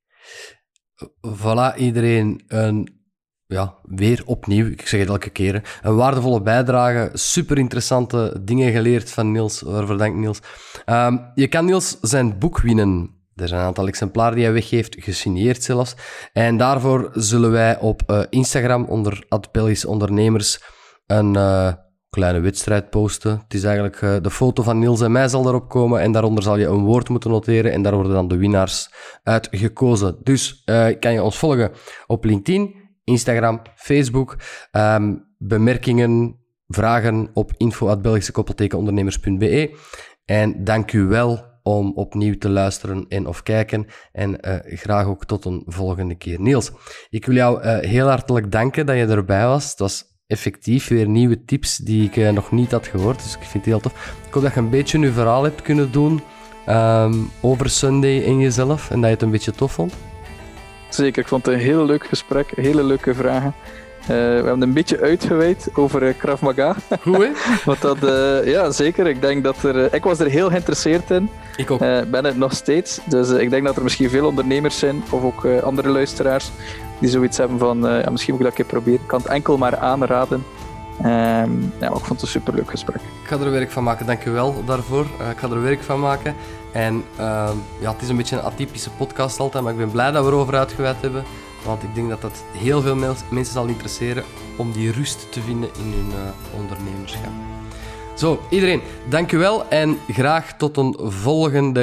Voilà, iedereen een ja, weer opnieuw, ik zeg het elke keer, een waardevolle bijdrage, super interessante dingen geleerd van Niels, waarvoor dank Niels. Um, je kan Niels zijn boek winnen. Er zijn een aantal exemplaren die hij weggeeft, gesigneerd zelfs. En daarvoor zullen wij op uh, Instagram onder Belgische Ondernemers een uh, kleine wedstrijd posten. Het is eigenlijk uh, de foto van Niels en mij zal erop komen en daaronder zal je een woord moeten noteren en daar worden dan de winnaars uit gekozen. Dus kan je ons volgen op LinkedIn, Instagram, Facebook. Um, bemerkingen, vragen op info.belgischekoppeltekenondernemers.be. En dank u wel om opnieuw te luisteren en of kijken. En uh, graag ook tot een volgende keer. Niels, ik wil jou uh, heel hartelijk danken dat je erbij was. Het was effectief weer nieuwe tips die ik uh, nog niet had gehoord. Dus ik vind het heel tof. Ik hoop dat je een beetje je verhaal hebt kunnen doen um, over Sunday in jezelf. En dat je het een beetje tof vond. Zeker, ik vond het een heel leuk gesprek, hele leuke vragen. Uh, we hebben een beetje uitgeweid over uh, Krav Maga. Goed, hè? Want dat, uh, ja, zeker. Ik denk dat er... ik was er heel geïnteresseerd in. Ik ook. ben het nog steeds. Dus ik denk dat er misschien veel ondernemers zijn, of ook andere luisteraars, die zoiets hebben van, ja, misschien moet ik dat een keer proberen. Ik kan het enkel maar aanraden. Um, ja, ik vond het een superleuk gesprek. Ik ga er werk van maken, dank je wel daarvoor. ik ga er werk van maken. En uh, ja, het is een beetje een atypische podcast altijd, maar ik ben blij dat we erover uitgeweid hebben. Want ik denk dat dat heel veel mensen zal interesseren om die rust te vinden in hun uh, ondernemerschap. Zo, iedereen, dankjewel en graag tot een volgende